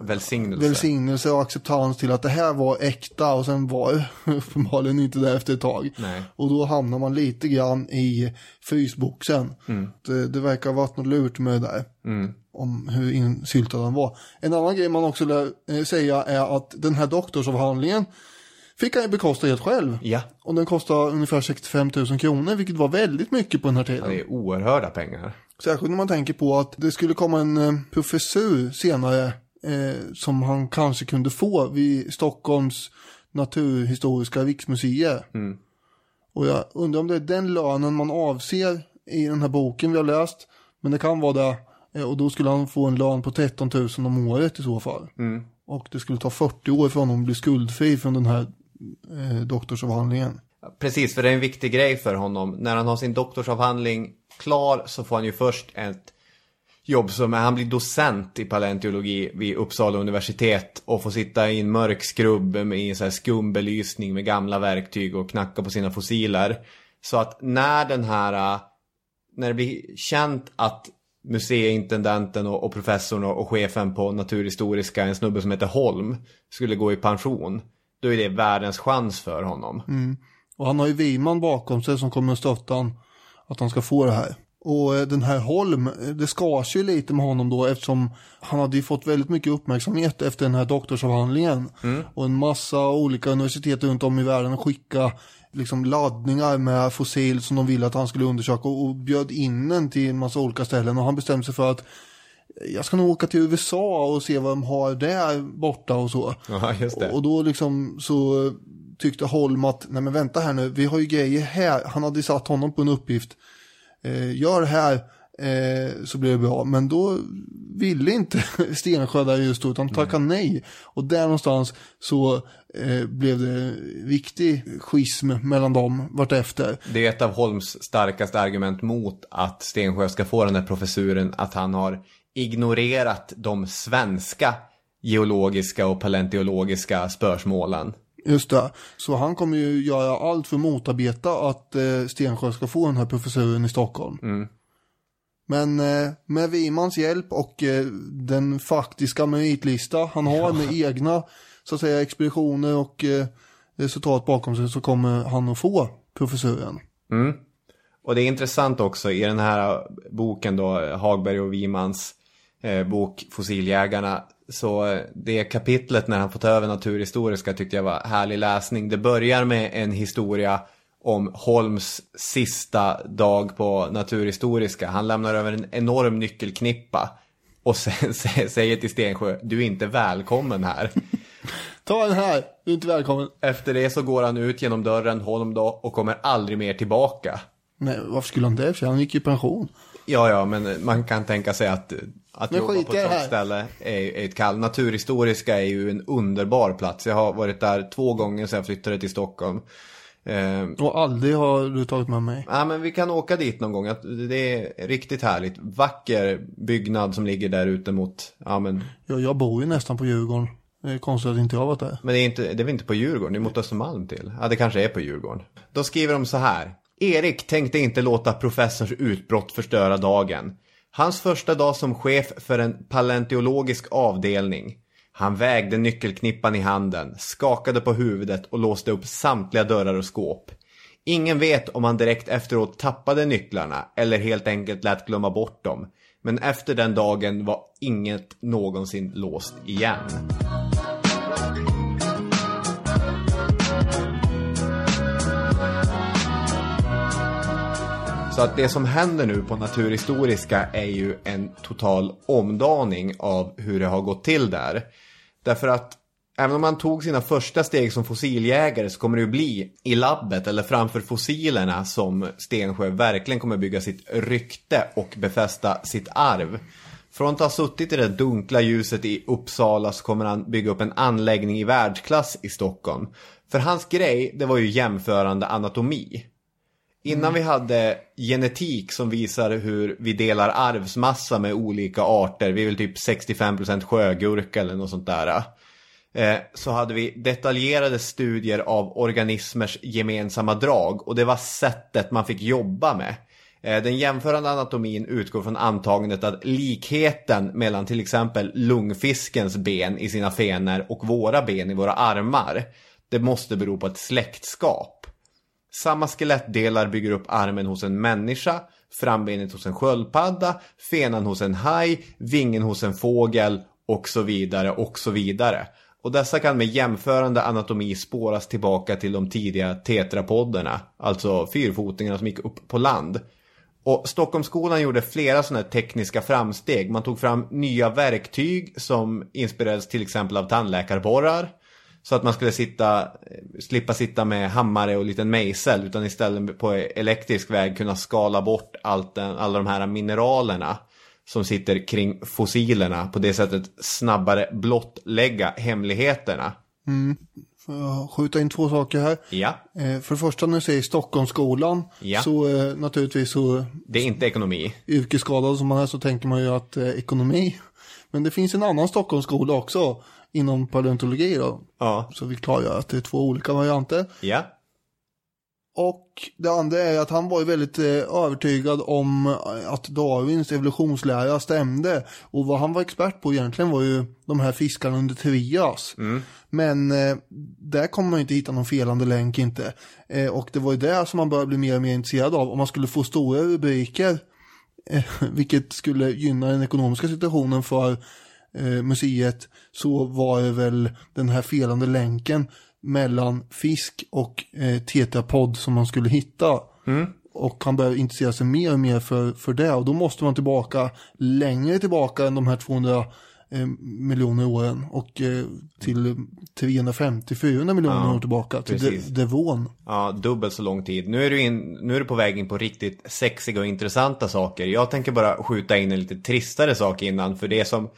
Välsignelse. välsignelse och acceptans till att det här var äkta och sen var det uppenbarligen inte det efter ett tag. Nej. Och då hamnar man lite grann i frysboxen. Mm. Det, det verkar ha varit något lurt med det där. Mm. Om hur insyltad han var. En annan grej man också lär eh, säga är att den här doktorsavhandlingen fick han ju bekosta helt själv. Ja. Och den kostade ungefär 65 000 kronor, vilket var väldigt mycket på den här tiden. det är oerhörda pengar. Särskilt när man tänker på att det skulle komma en eh, professur senare eh, som han kanske kunde få vid Stockholms naturhistoriska riksmuseum. Mm. Och jag undrar om det är den lönen man avser i den här boken vi har läst. Men det kan vara det. Eh, Och då skulle han få en lön på 13 000 om året i så fall. Mm. Och det skulle ta 40 år för honom att bli skuldfri från den här Eh, doktorsavhandlingen. Precis, för det är en viktig grej för honom. När han har sin doktorsavhandling klar så får han ju först ett jobb som är, han blir docent i paleontologi vid Uppsala universitet och får sitta i en mörk skrubb med en så här skum belysning med gamla verktyg och knacka på sina fossiler. Så att när den här, eh, när det blir känt att museiintendenten och, och professorn och, och chefen på Naturhistoriska, en snubbe som heter Holm, skulle gå i pension, då är det världens chans för honom. Mm. Och han har ju Wiman bakom sig som kommer att stötta han, att han ska få det här. Och eh, den här Holm, eh, det skars ju lite med honom då eftersom han hade ju fått väldigt mycket uppmärksamhet efter den här doktorsavhandlingen. Och en massa olika universitet runt om i världen skicka liksom laddningar med fossil som de ville att han skulle undersöka och, och bjöd in en till en massa olika ställen och han bestämde sig för att jag ska nog åka till USA och se vad de har där borta och så. Ja, just det. Och då liksom så tyckte Holm att, nej men vänta här nu, vi har ju grejer här. Han hade satt honom på en uppgift. Eh, gör det här eh, så blir det bra. Men då ville inte Stensjö där just då, utan tackade nej. Och där någonstans så eh, blev det viktig schism mellan dem vartefter. Det är ett av Holms starkaste argument mot att Stensjö ska få den här professuren, att han har ignorerat de svenska geologiska och paleontologiska spörsmålen. Just det. Så han kommer ju göra allt för att motarbeta att eh, Stensjö ska få den här professuren i Stockholm. Mm. Men eh, med Wimans hjälp och eh, den faktiska meritlista han har med egna så att säga expeditioner och eh, resultat bakom sig så kommer han att få professuren. Mm. Och det är intressant också i den här boken då, Hagberg och Wimans eh, bok Fossiljägarna. Så eh, det kapitlet när han får ta över Naturhistoriska tyckte jag var härlig läsning. Det börjar med en historia om Holms sista dag på Naturhistoriska. Han lämnar över en enorm nyckelknippa och sen säger till Stensjö, du är inte välkommen här. Ta den här, du är inte välkommen. Efter det så går han ut genom dörren, Holm då, och kommer aldrig mer tillbaka. Nej, varför skulle han det? För han gick i pension. Ja, ja, men man kan tänka sig att, att Men jobba på ett det sånt ställe är, är ett kall. Naturhistoriska är ju en underbar plats. Jag har varit där två gånger sedan jag flyttade till Stockholm. Eh, Och aldrig har du tagit med mig. Ja, men vi kan åka dit någon gång. Det är riktigt härligt. Vacker byggnad som ligger där ute mot, ja men, Jag, jag bor ju nästan på Djurgården. Det är konstigt att inte jag varit där. men det är, inte, det är väl inte på Djurgården, det är mot Östermalm till. Ja, det kanske är på Djurgården. Då skriver de så här. Erik tänkte inte låta professorns utbrott förstöra dagen. Hans första dag som chef för en paleontologisk avdelning. Han vägde nyckelknippan i handen, skakade på huvudet och låste upp samtliga dörrar och skåp. Ingen vet om han direkt efteråt tappade nycklarna eller helt enkelt lät glömma bort dem. Men efter den dagen var inget någonsin låst igen. Så att det som händer nu på Naturhistoriska är ju en total omdaning av hur det har gått till där. Därför att även om man tog sina första steg som fossiljägare så kommer det ju bli i labbet eller framför fossilerna som Stensjö verkligen kommer bygga sitt rykte och befästa sitt arv. Från att ha suttit i det dunkla ljuset i Uppsala så kommer han bygga upp en anläggning i världsklass i Stockholm. För hans grej, det var ju jämförande anatomi. Innan vi hade genetik som visar hur vi delar arvsmassa med olika arter. Vi är väl typ 65% sjögurka eller något sånt där. eh, så hade vi detaljerade studier av organismers gemensamma drag och det var sättet man fick jobba med. Eh, Den jämförande anatomin utgår från antagandet att likheten mellan till exempel lungfiskens ben i sina fenor och våra ben i våra armar, det måste bero på ett släktskap. Samma skelettdelar bygger upp armen hos en människa, frambenet hos en sköldpadda, fenan hos en haj, vingen hos en fågel och så vidare och så vidare. Och dessa kan med jämförande anatomi spåras tillbaka till de tidiga tetrapodderna, alltså fyrfotingarna som gick upp på land. Och Stockholmsskolan gjorde flera sådana här tekniska framsteg. Man tog fram nya verktyg som inspirerades till exempel av tandläkarborrar. Så att man skulle sitta, slippa sitta med hammare och liten mejsel utan istället på elektrisk väg kunna skala bort allt den, alla de här mineralerna som sitter kring fossilerna. På det sättet snabbare blottlägga hemligheterna. Mm. Får jag skjuta in två saker här? Ja, Eh, för det första när du säger Stockholmsskolan Ja. så eh, naturligtvis så det är inte ekonomi. yrkesskadad som man är så tänker man ju att eh, ekonomi. Men det finns en annan Stockholmsskola också inom paleontologi då. Ja. Så vi klargör att det är två olika varianter. Ja. Och det andra är att han var ju väldigt eh, övertygad om eh, att Darwins evolutionslära stämde. Och vad han var expert på egentligen var ju de här fiskarna under Trias. Men eh, där kommer man ju inte hitta någon felande länk inte. Eh, och det var ju det som man började bli mer och mer intresserad av. Om man skulle få stora rubriker, eh, vilket skulle gynna den ekonomiska situationen för museet, så var det väl den här felande länken mellan fisk och eh, tetrapod som man skulle hitta. Och han började intressera sig mer och mer för, för det. Och då måste man tillbaka längre tillbaka än de här 200 eh, miljoner åren. Och eh, till 350-400 miljoner Ja, år tillbaka. Till. De- Devon. Ja, dubbelt så lång tid. Nu är, du in, nu är du på väg in på riktigt sexiga och intressanta saker. Jag tänker bara skjuta in en lite tristare sak innan. För det som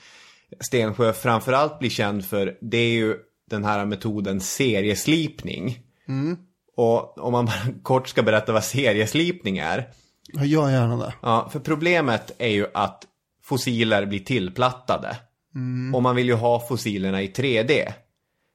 Stensjö framförallt blir känd för, det är ju den här metoden serieslipning. Mm. Och om man bara kort ska berätta vad serieslipning är. Jag gör gärna det. Ja, för problemet är ju att fossiler blir tillplattade. Mm. Och man vill ju ha fossilerna i 3D.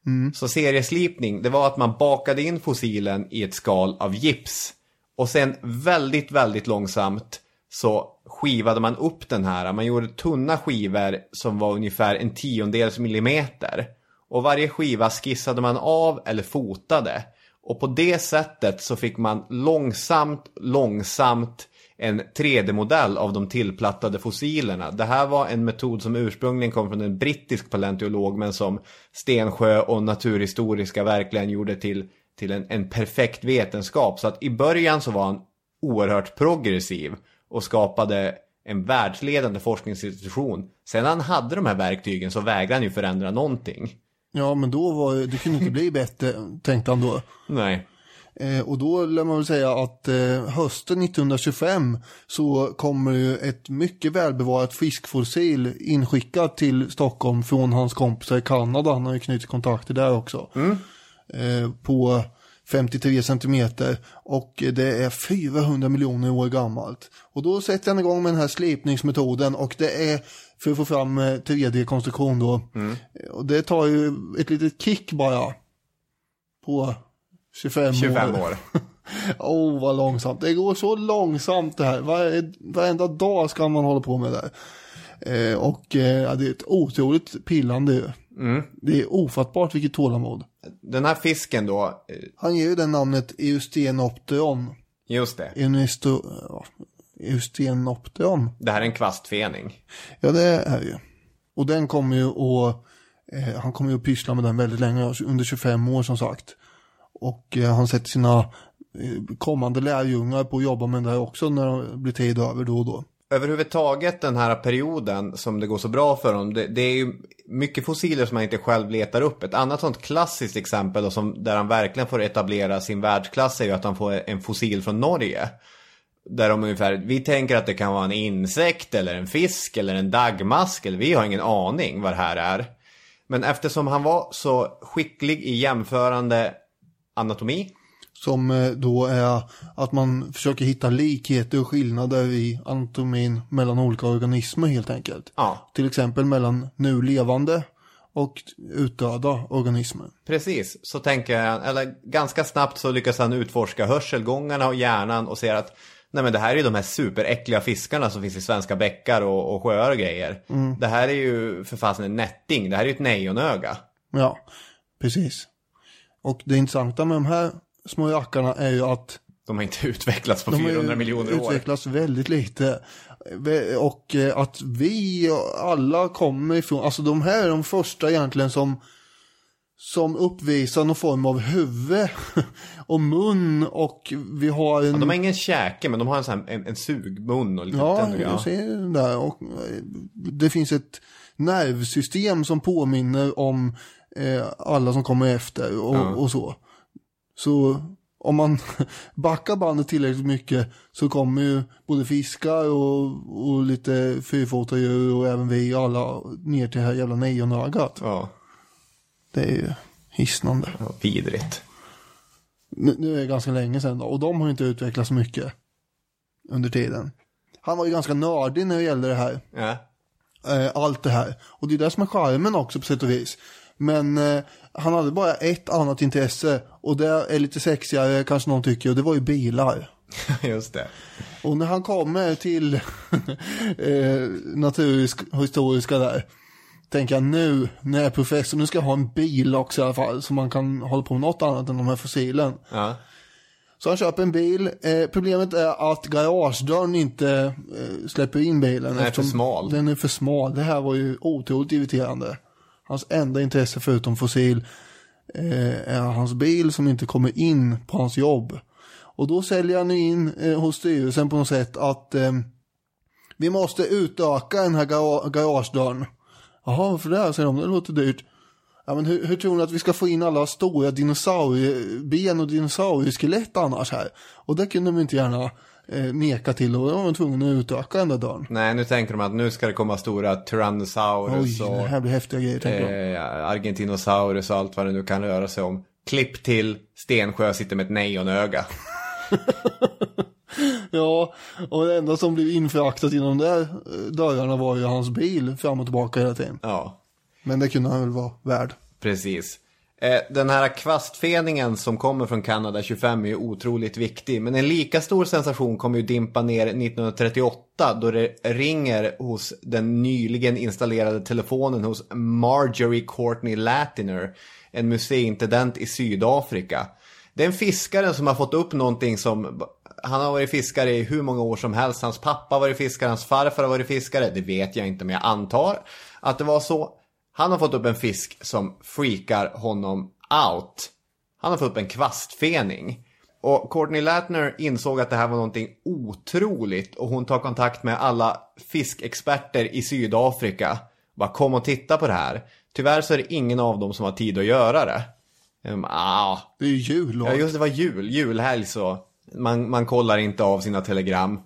Mm. Så serieslipning, det var att man bakade in fossilen i ett skal av gips. Och sen väldigt, väldigt långsamt så skivade man upp den här. Man gjorde tunna skivor som var ungefär en tiondels millimeter. Och varje skiva skissade man av eller fotade. Och på det sättet så fick man långsamt, långsamt en 3D-modell av de tillplattade fossilerna. Det här var en metod som ursprungligen kom från en brittisk paleontolog men som Stensjö och Naturhistoriska verkligen gjorde till, till en, en perfekt vetenskap. Så att i början så var han oerhört progressiv och skapade en världsledande forskningsinstitution. Sen när han hade de här verktygen så vägrade han ju förändra någonting. Ja, men då var det kunde inte bli bättre, tänkte han då. Nej. Eh, och då lär man väl säga att eh, hösten 1925 så kommer ju ett mycket välbevarat fiskfossil inskickat till Stockholm från hans kompisar i Kanada. Han har ju knutit kontakter där också. Eh, på 53 centimeter och det är 400 miljoner år gammalt. Och då sätter han igång med den här slipningsmetoden och det är för att få fram eh, 3D-konstruktion då. Eh, Och det tar ju ett litet kick bara på 25, 25 år. Åh, oh, vad långsamt. Det går så långsamt det här. Varje, varenda dag ska man hålla på med det här. Eh, och eh, det är ett otroligt pillande ju. Mm. Det är ofattbart vilket tålamod. Den här fisken då, eh, Han ger ju den namnet Eustenopteron. just det. Eunesto, ja, Eustenopteron. Det här är en kvastfening. Ja, det är det ju. Och den kommer ju att, eh, han kommer ju att pyssla med den väldigt länge, under 25 år som sagt. Och eh, han sätter sina eh, kommande lärjungar på att jobba med det här också när det blir tid över då och då. Överhuvudtaget den här perioden som det går så bra för honom, det, det är ju mycket fossiler som man inte själv letar upp. Ett annat sånt klassiskt exempel och som, där han verkligen får etablera sin världsklass är ju att han får en fossil från Norge. Där de ungefär, vi tänker att det kan vara en insekt eller en fisk eller en dagmask eller vi har ingen aning vad det här är. Men eftersom han var så skicklig i jämförande anatomi som eh, då är att man försöker hitta likheter och skillnader i anatomin mellan olika organismer helt enkelt. Ja. Till exempel mellan nu levande och utdöda organismer. Precis, så tänker jag, eller ganska snabbt så lyckas han utforska hörselgångarna och hjärnan och ser att Nej men det här är ju de här superäckliga fiskarna som finns i svenska bäckar och, och sjöar och grejer. Mm. Det här är ju för fasen en nätting, det här är ju ett nejonöga. Ja, precis. Och det intressanta med de här små rackarna är ju att De har inte utvecklats på de har ju 400 miljoner år. utvecklats väldigt lite. Och eh, att vi alla kommer ifrån, alltså de här är de första egentligen som som uppvisar någon form av huvud och mun och vi har en... Ja, de har ingen käke men de har en, sån här, en, en sugmun och lite Ja, jag ser den där. Och eh, det finns ett nervsystem som påminner om eh, alla som kommer efter och, Ja. och så. Så om man backar bandet tillräckligt mycket så kommer ju både fiskar och, och lite fyrfotade djur och även vi alla ner till det här jävla nejonögat. Ja, Det är ju hisnande. ja, vidrigt. Nu, nu är det ganska länge sedan då, och de har ju inte utvecklats mycket under tiden. Han var ju ganska nördig när det gällde det här. Ja. eh, allt det här. Och det är det som är charmen också på sätt och vis. Men eh, han hade bara ett annat intresse och det är lite sexigare kanske någon tycker och det var ju bilar. Just det. Och när han kommer till eh, naturhistoriska där tänker jag nu när jag är professor, nu ska jag ha en bil också i alla fall så man kan hålla på med något annat än de här fossilen. Ja. Så han köper en bil. Eh, problemet är att garagedörren inte eh, släpper in bilen. Den är för smal. Den är för smal. Det här var ju otroligt irriterande. Hans enda intresse förutom fossil eh, är hans bil som inte kommer in på hans jobb. Och då säljer han in eh, hos styrelsen på något sätt att eh, vi måste utöka den här garagedörren. Jaha, varför det? Säger de, det låter dyrt. Ja, men hur, hur tror ni att vi ska få in alla stora dinosaurieben och dinosaurieskelett annars här? Och det kunde de inte gärna eh, neka till och då var tvungna att utöka den där dörren. Nej, nu tänker de att nu ska det komma stora Tyrannosaurus Oj, och det här blir häftiga grejer tänker de. eh, Argentinosaurus och allt vad det nu kan röra sig om. Klipp till Stensjö sitter med ett nejonöga. Ja, och det enda som blev infraktat genom de där eh, dörrarna var ju hans bil fram och tillbaka hela tiden. Ja, Men det kunde han väl vara värd. precis. Eh, den här kvastfeningen som kommer från Kanada 25 är ju otroligt viktig. Men en lika stor sensation kommer ju dimpa ner 1938 då det ringer hos den nyligen installerade telefonen hos Marjorie Courtney Latiner. En museiintendent i Sydafrika. Det är en fiskare som har fått upp någonting som... Han har varit fiskare i hur många år som helst. Hans pappa har varit fiskare, hans farfar har varit fiskare. Det vet jag inte men jag antar att det var så. Han har fått upp en fisk som freakar honom out. Han har fått upp en kvastfening. Och Courtney Latner insåg att det här var någonting otroligt och hon tar kontakt med alla fiskexperter i Sydafrika. Bara kom och titta på det här. Tyvärr så är det ingen av dem som har tid att göra det. Um, ah. Det är ju jul. Ja just det var jul, julhelg så. Man, man kollar inte av sina telegram.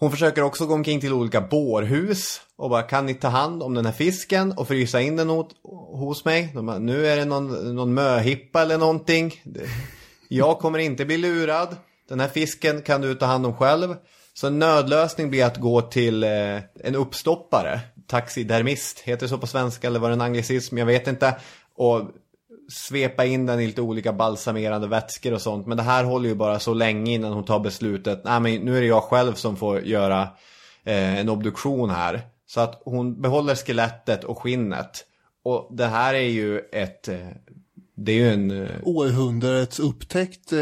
Hon försöker också gå omkring till olika bårhus och bara kan ni ta hand om den här fisken och frysa in den åt, hos mig? De bara, nu är det någon, någon möhippa eller någonting. Jag kommer inte bli lurad. Den här fisken kan du ta hand om själv. Så en nödlösning blir att gå till eh, en uppstoppare. Taxidermist, heter det så på svenska eller var det en anglicism? Jag vet inte. Och svepa in den i lite olika balsamerande vätskor och sånt. Men det här håller ju bara så länge innan hon tar beslutet. Nej men nu är det jag själv som får göra eh, en obduktion här. Så att hon behåller skelettet och skinnet. Och det här är ju ett... Eh, det är ju en... Eh, århundradets upptäckt eh,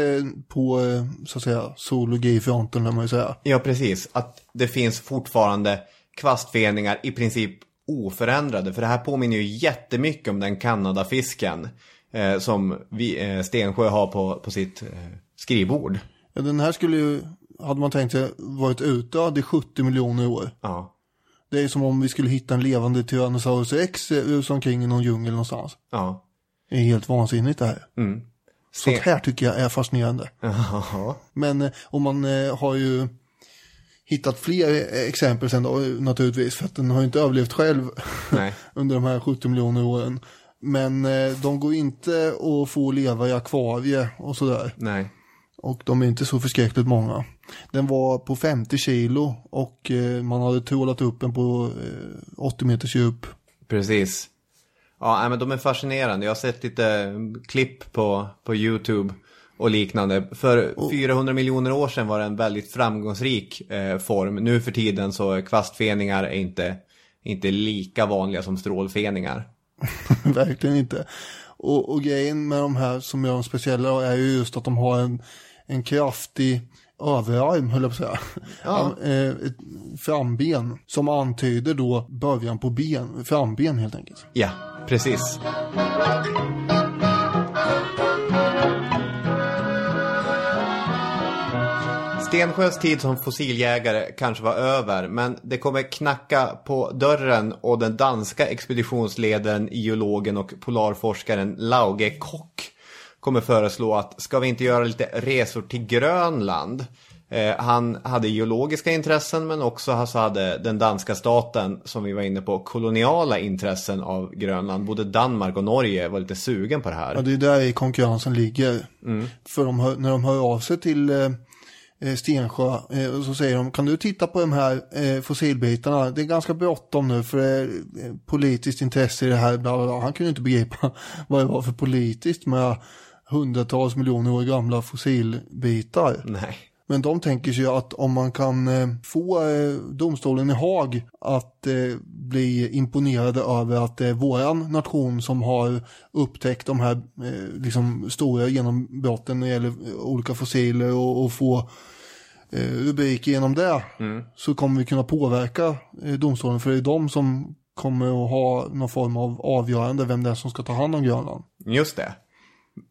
på så att säga zoologifronten kan man ju säga. Ja, precis. Att det finns fortfarande kvastfeningar i princip oförändrade. För det här påminner ju jättemycket om den Kanadafisken eh, som vi, eh, Stensjö har på, på sitt eh, skrivbord. Ja, den här skulle ju, hade man tänkt sig, varit utdöd i 70 miljoner år. Ja. Det är som om vi skulle hitta en levande Tyrannosaurus rex eh, rusa omkring i någon djungel någonstans. Ja. Det är helt vansinnigt det här. Mm. Sånt här tycker jag är fascinerande. Jaha. Men eh, om man eh, har ju hittat fler eh, exempel sen då eh, naturligtvis. För att den har ju inte överlevt själv under de här 70 miljoner åren. Men eh, de går inte att få leva i akvarie och sådär. Nej. Och de är inte så förskräckligt många. Den var på 50 kilo och eh, man hade trålat upp den på eh, 80 meters djup. Precis. Ja, men de är fascinerande. Jag har sett lite klipp på, på YouTube och liknande. För 400 miljoner år sedan var det en väldigt framgångsrik eh, form. Nu för tiden så är kvastfeningar är inte, inte lika vanliga som strålfeningar. Verkligen inte. Och, och grejen med de här som gör dem speciella är ju just att de har en, en kraftig överarm, höll jag på att säga. Ja. Eh, ett framben som antyder då början på ben, framben helt enkelt. Ja, precis. Stensjös tid som fossiljägare kanske var över, men det kommer knacka på dörren och den danska expeditionsledaren, geologen och polarforskaren Lauge Kock kommer föreslå att ska vi inte göra lite resor till Grönland? Eh, han hade geologiska intressen men också så hade den danska staten, som vi var inne på, koloniala intressen av Grönland. Både Danmark och Norge var lite sugen på det här. Ja, det är där i konkurrensen ligger. Mm. För de hör, när de hör av sig till eh, Eh, Stensjö eh, och så säger de, kan du titta på de här eh, fossilbitarna? Det är ganska bråttom nu för det är politiskt intresse i det här. Bla, bla, bla. Han kunde inte begripa vad det var för politiskt med hundratals miljoner år gamla fossilbitar. Nej. Men de tänker sig att om man kan eh, få eh, domstolen i Haag att eh, bli imponerade över att det är våran nation som har upptäckt de här liksom stora genombrotten när det gäller olika fossiler och, och få rubriker genom det Mm. så kommer vi kunna påverka domstolen för det är de som kommer att ha någon form av avgörande vem det är som ska ta hand om Grönland. Just det.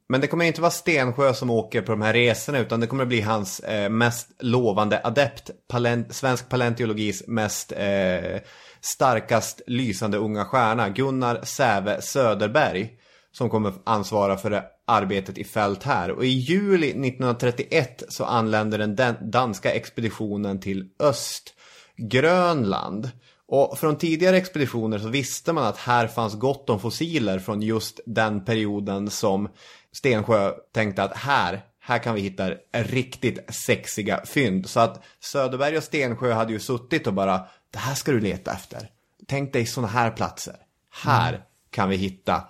Men det kommer inte vara Stensjö som åker på de här resorna utan det kommer bli hans eh, mest lovande adept, palent, svensk paleontologis mest eh, starkast lysande unga stjärna, Gunnar Säve Söderberg, som kommer ansvara för det arbetet i fält här. Och i juli 1931 så anländer den danska expeditionen till Östgrönland. Och från tidigare expeditioner så visste man att här fanns gott om fossiler från just den perioden som Stensjö tänkte att här, här kan vi hitta riktigt sexiga fynd. Så att Söderberg och Stensjö hade ju suttit och bara, det här ska du leta efter. Tänk dig sådana här platser. Här kan vi hitta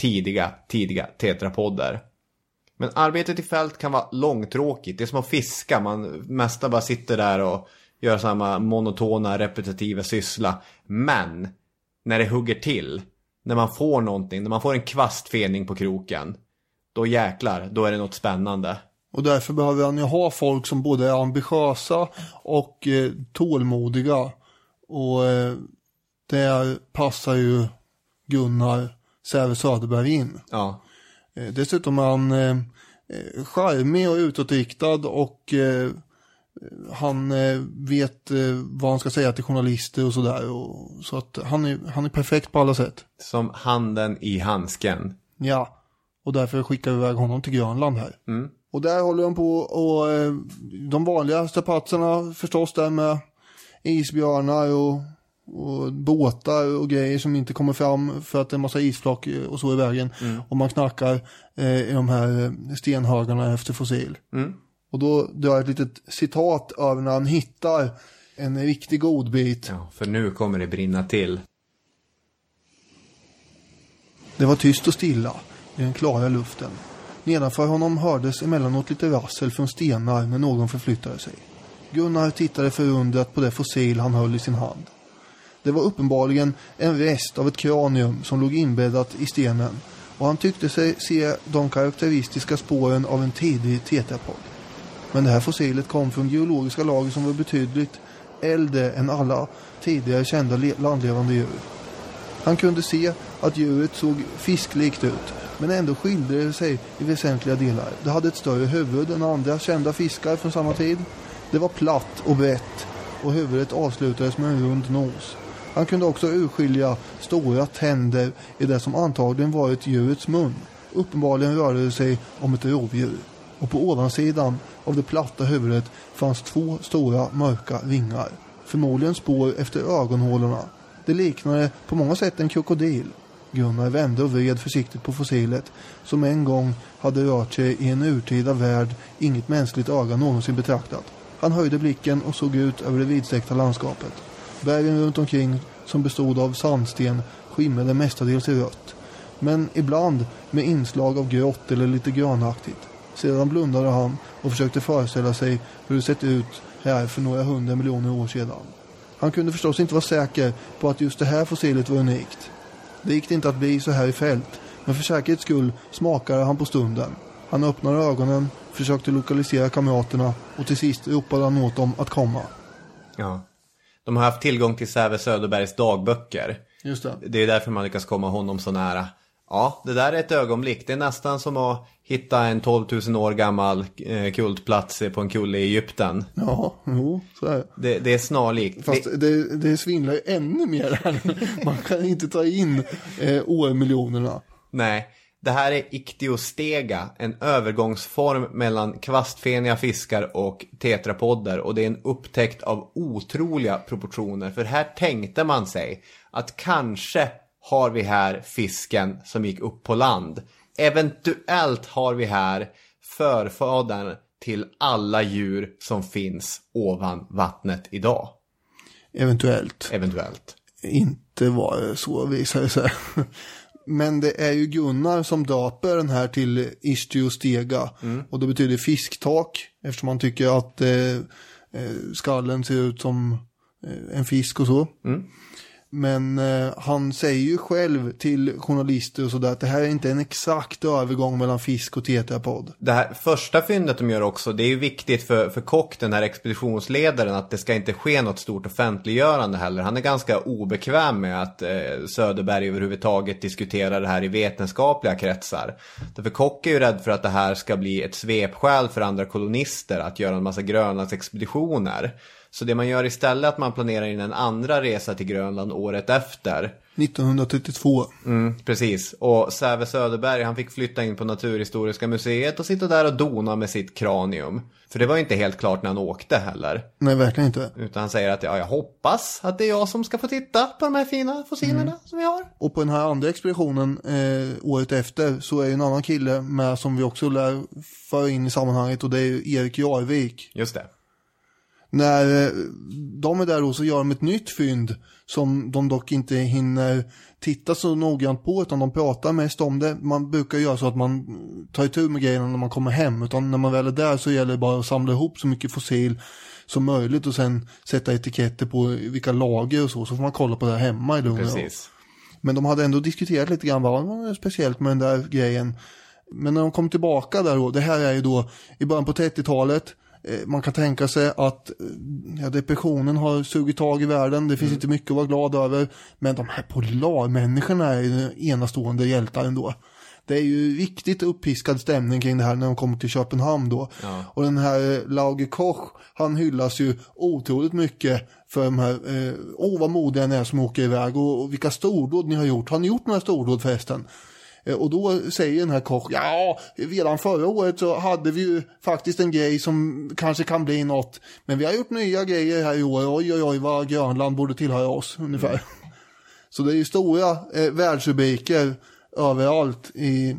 tidiga, tidiga tetrapodder. Men arbetet i fält kan vara långtråkigt. Det är som att fiska. Man mesta bara sitter där och gör samma monotona, repetitiva syssla. Men när det hugger till, när man får någonting, när man får en kvastfening på kroken, då jäklar, då är det något spännande. Och därför behöver han ju ha folk som både är ambitiösa och eh, tålmodiga. Och eh, där passar ju Gunnar Säve Söderberg in. Ja. Eh, dessutom är han eh, eh, charmig och utåtriktad och eh, han eh, vet eh, vad han ska säga till journalister och sådär. Så att han är, han är perfekt på alla sätt. Som handen i handsken. Ja, och därför skickar vi iväg honom till Grönland här. Mm. Och där håller de på och eh, de vanliga strapatserna förstås där med isbjörnar och, och båtar och grejer som inte kommer fram för att det är en massa isflak och så i vägen. Mm. Och man knackar eh, i de här stenhögarna efter fossil. Mm. Och då drar jag ett litet citat över när han hittar en riktig godbit. Ja, för nu kommer det brinna till. Det var tyst och stilla i den klara luften. Nedanför honom hördes emellanåt lite rassel från stenar när någon förflyttade sig. Gunnar tittade förundrat på det fossil han höll i sin hand. Det var uppenbarligen en rest av ett kranium som låg inbäddat i stenen och han tyckte sig se de karaktäristiska spåren av en tidig tetrapod. Men det här fossilet kom från geologiska lager som var betydligt äldre än alla tidigare kända landlevande djur. Han kunde se att djuret såg fisklikt ut, men ändå skilde det sig i väsentliga delar. Det hade ett större huvud än andra kända fiskar från samma tid. Det var platt och brett och huvudet avslutades med en rund nos. Han kunde också urskilja stora tänder i det som antagligen varit djurets mun. Uppenbarligen rörde det sig om ett rovdjur. Och på ovansidan av det platta huvudet fanns två stora mörka ringar. Förmodligen spår efter ögonhålorna. Det liknade på många sätt en krokodil. Gunnar vände och vred försiktigt på fossilet som en gång hade rört sig i en urtida värld inget mänskligt öga någonsin betraktat. Han höjde blicken och såg ut över det vidsträckta landskapet. Bergen runt omkring som bestod av sandsten skimrade mestadels i rött. Men ibland med inslag av grått eller lite grönaktigt. Sedan blundade han och försökte föreställa sig hur det sett ut här för några hundra miljoner år sedan. Han kunde förstås inte vara säker på att just det här fossilet var unikt. Det gick inte att bli så här i fält, men för säkerhets skull smakade han på stunden. Han öppnade ögonen, försökte lokalisera kamraterna och till sist ropade han åt dem att komma. Ja. De har haft tillgång till Säve Söderbergs dagböcker. Just det. Det är därför man lyckas komma honom så nära. Ja, det där är ett ögonblick. Det är nästan som att hitta en 12 000 år gammal eh, kultplats på en kulle i Egypten. Ja, jo, så är det. Det, är snarlikt. Fast Det- det, det svindlar ju ännu mer här. Man kan inte ta in eh, årmiljonerna. Nej, det här är Ichthyostega, en övergångsform mellan kvastfeniga fiskar och tetrapodder och det är en upptäckt av otroliga proportioner för här tänkte man sig att kanske har vi här fisken som gick upp på land. Eventuellt har vi här förfadern till alla djur som finns ovan vattnet idag. Eventuellt. Eventuellt. Inte var det så visar det sig. Men det är ju Gunnar som döper den här till Isthiostega. Och det betyder fisktak. Eftersom man tycker att eh, eh, skallen ser ut som eh, en fisk och så. Men eh, han säger ju själv till journalister och sådär att det här är inte en exakt övergång mellan fisk och tetrapod. Det här första fyndet de gör också, det är ju viktigt för, för Kock, den här expeditionsledaren, att det ska inte ske något stort offentliggörande heller. Han är ganska obekväm med att eh, Söderberg överhuvudtaget diskuterar det här i vetenskapliga kretsar. Därför Kock är ju rädd för att det här ska bli ett svepskäl för andra kolonister att göra en massa Grönlandsexpeditioner. Så det man gör istället är att man planerar in en andra resa till Grönland året efter. 1932. Mm, precis. Och Säve Söderberg han fick flytta in på Naturhistoriska museet och sitta där och dona med sitt kranium. För det var inte helt klart när han åkte heller. Nej, verkligen inte. Utan han säger att ja, jag hoppas att det är jag som ska få titta på de här fina fossilerna Mm. som vi har. Och på den här andra expeditionen eh, året efter så är ju en annan kille med som vi också lär föra in i sammanhanget och det är ju Erik Jarvik. Just det. När eh, de är där då så gör de ett nytt fynd som de dock inte hinner titta så noggrant på utan de pratar mest om det. Man brukar göra så att man tar itu med grejerna när man kommer hem utan när man väl är där så gäller det bara att samla ihop så mycket fossil som möjligt och sen sätta etiketter på vilka lager och så så får man kolla på det här hemma i lugn och. Precis. Men de hade ändå diskuterat lite grann vad var speciellt med den där grejen. Men när de kom tillbaka där då, det här är ju då i början på 30-talet. Eh, Man kan tänka sig att eh, ja, depressionen har sugit tag i världen. Det finns inte mycket att vara glad över. Men de här polarmänniskorna är ju enastående hjältar ändå. Det är ju riktigt uppiskad stämning kring det här när de kommer till Köpenhamn då. Ja. Och den här eh, Lauge Koch, han hyllas ju otroligt mycket för de här, eh, åh vad modiga ni är som åker iväg och, och vilka stordåd ni har gjort. Har ni gjort några stordåd förresten? Eh, Och då säger den här Koch, ja, redan förra året så hade vi ju faktiskt en grej som kanske kan bli något. Men vi har gjort nya grejer här i år, oj oj oj vad Grönland borde tillhöra oss ungefär. Så det är ju stora eh, världsrubriker överallt i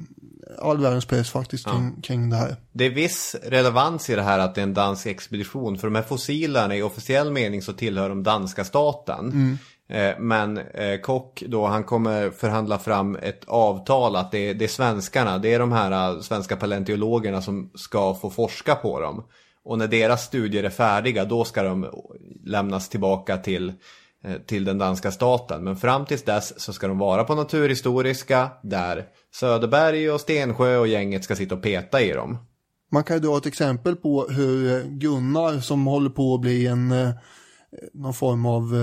all världens press faktiskt kring, kring det här. Det är viss relevans i det här att det är en dansk expedition. För de här fossilerna i officiell mening så tillhör de danska staten. Mm. Eh, men eh, Kock då, han kommer förhandla fram ett avtal att det är, det är svenskarna, det är de här eh, svenska paleontologerna som ska få forska på dem. Och när deras studier är färdiga, då ska de lämnas tillbaka till, till den danska staten. Men fram tills dess så ska de vara på Naturhistoriska, där Söderberg och Stensjö och gänget ska sitta och peta i dem. Man kan ju dra ett exempel på hur Gunnar som håller på att bli en någon form av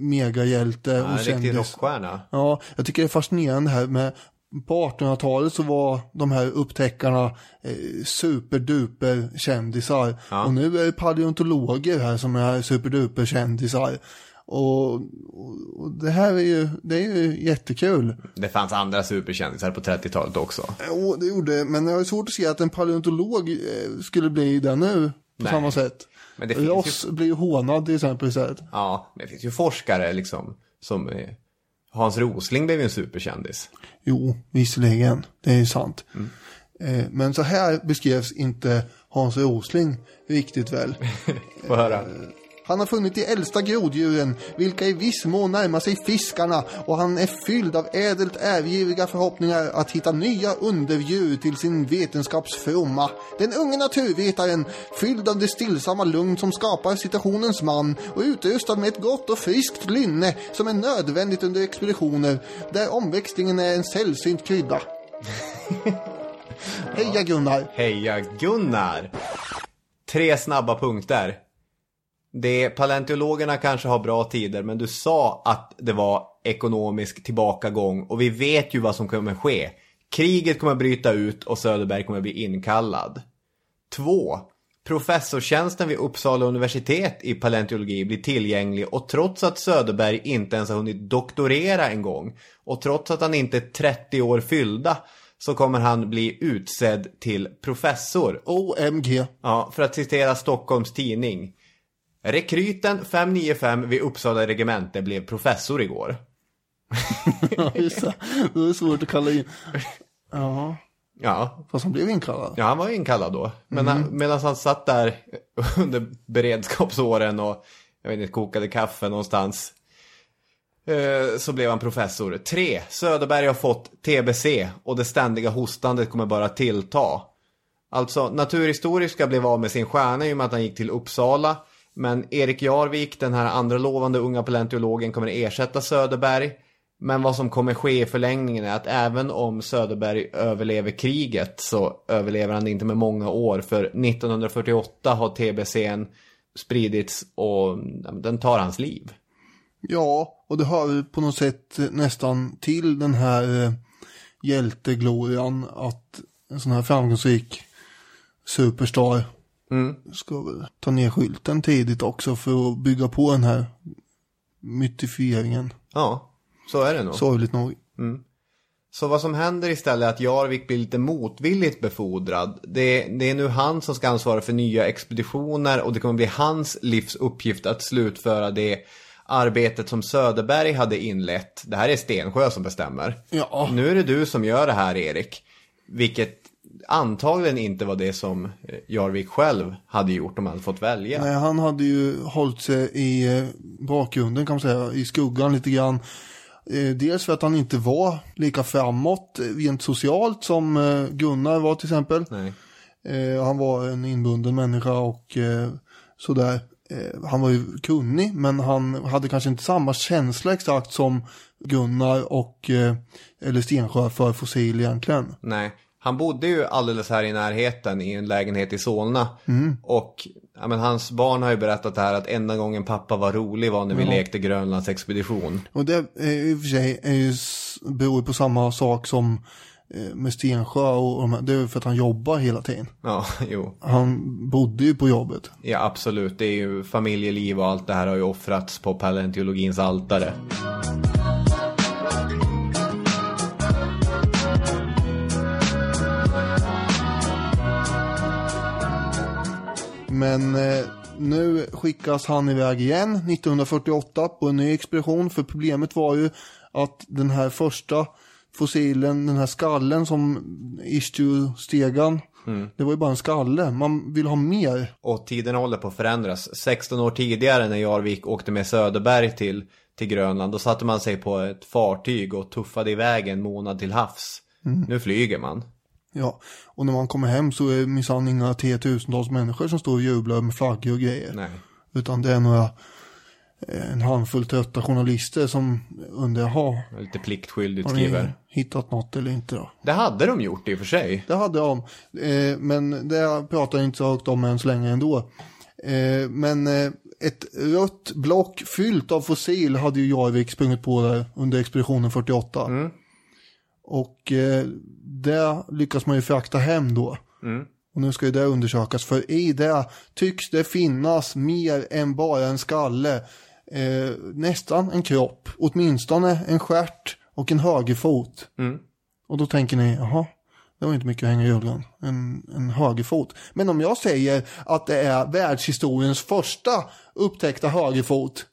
megahjälte Ja, en och riktig kändis. rockstjärna. Ja, jag tycker det är fascinerande här med på 1800-talet så var de här upptäckarna eh, superduper kändisar. Ja. Och nu är det paleontologer här som är superduper kändisar. Och, och, det här är ju, det är ju jättekul. Det fanns andra superkändisar på 30-talet också. Jo, det gjorde men jag har svårt att se att en paleontolog eh, skulle bli det nu på Nej. samma sätt. Men det finns ju- Ross blir ju hånad till exempel istället. Ja, men det finns ju forskare liksom som eh, Hans Rosling blev ju en superkändis. Jo, visserligen. Det är ju sant. Mm. Eh, men så här beskrevs inte Hans Rosling riktigt väl. Få höra. Han har funnit de äldsta groddjuren, vilka i viss mån närmar sig fiskarna och han är fylld av ädelt ärgiriga förhoppningar att hitta nya underdjur till sin vetenskaps fromma. Den unge naturvetaren, fylld av det stillsamma lugn som skapar situationens man och utrustad med ett gott och friskt lynne som är nödvändigt under expeditioner där omväxlingen är en sällsynt krydda. Heja Gunnar! Heja Gunnar! Tre snabba punkter. Det paleontologerna kanske har bra tider, men du sa att det var ekonomisk tillbakagång och vi vet ju vad som kommer ske. Kriget kommer bryta ut och Söderberg kommer bli inkallad. Två. Professortjänsten vid Uppsala universitet i paleontologi blir tillgänglig och trots att Söderberg inte ens har hunnit doktorera en gång och trots att han inte är 30 år fyllda så kommer han bli utsedd till professor. OMG. Ja, för att citera Stockholms tidning. Rekryten 595 vid Uppsala regemente blev professor igår. Ja, just det. Det är svårt att kalla in. Ja, Ja, fast han blev inkallad. ja han var inkallad då. Men han, medan han satt där under beredskapsåren och jag vet inte, kokade kaffe någonstans. eh, Så blev han professor. Tre, Söderberg har fått TBC och det ständiga hostandet kommer bara tillta. Alltså, Naturhistoriska blev av med sin stjärna i och med att han gick till Uppsala. Men Erik Jarvik, den här andra lovande unga paleontologen, kommer ersätta Söderberg. Men vad som kommer ske i förlängningen är att även om Söderberg överlever kriget så överlever han inte med många år. För 1948 har TBCn spridits och den tar hans liv. Ja, och det hör på något sätt nästan till den här eh, hjälteglorian att en sån här framgångsrik superstar Mm. ska väl ta ner skylten tidigt också för att bygga på den här mytifieringen. Ja, så är det nog. Sorgligt nog. Så vad som händer istället är att Jarvik blir lite motvilligt befordrad. Det, det är nu han som ska ansvara för nya expeditioner och det kommer bli hans livs uppgift att slutföra det arbetet som Söderberg hade inlett. Det här är Stensjö som bestämmer. Ja. Nu är det du som gör det här Erik. Vilket antagligen inte var det som eh, Jarvik själv hade gjort om han hade fått välja. Nej, han hade ju hållit sig i eh, bakgrunden kan man säga, i skuggan lite grann. Eh, Dels för att han inte var lika framåt rent socialt som Gunnar var till exempel. Nej. Han var en inbunden människa och sådär. Han var ju kunnig men han hade kanske inte samma känsla exakt som Gunnar och eller Stensjö för fossil egentligen. Nej, han bodde ju alldeles här i närheten i en lägenhet i Solna. Mm. Och ja, men hans barn har ju berättat det här att enda gången pappa var rolig var när vi Ja. lekte Grönlands expedition. Och det är i och för sig är ju, beror på samma sak som eh, med Stensjö och här. det är för att han jobbar hela tiden. Ja, jo. Han bodde ju på jobbet. Ja, absolut. Det är ju familjeliv och allt det här har ju offrats på paleontologins altare. Men eh, nu skickas han iväg igen 1948 på en ny expedition. För problemet var ju att den här första fossilen, den här skallen som Istio-stegan, det var ju bara en skalle. Man vill ha mer. Och tiden håller på att förändras. 16 år tidigare när Jarvik åkte med Söderberg till, till Grönland, då satte man sig på ett fartyg och tuffade iväg en månad till havs. Mm. Nu flyger man. Ja, och när man kommer hem så är det minsann inga tiotusentals människor som står och jublar med flaggor och grejer. Nej. Utan det är några, eh, en handfull trötta journalister som undrar, jaha, Lite pliktskyldigt skriver. hittat något eller inte då? Det hade de gjort i och för sig. Det hade de, eh, men det pratar jag inte så högt om än så länge ändå. Eh, men eh, ett rött block fyllt av fossil hade ju Jarvik sprungit på där under expeditionen 48. Och eh, det lyckas man ju frakta hem då. Mm. Och nu ska ju det undersökas för i det tycks det finnas mer än bara en skalle. Eh, nästan en kropp, åtminstone en stjärt och en högerfot. Mm. Och då tänker ni, jaha, det var inte mycket att hänga i julgran. En, en högerfot. Men om jag säger att det är världshistoriens första upptäckta högerfot.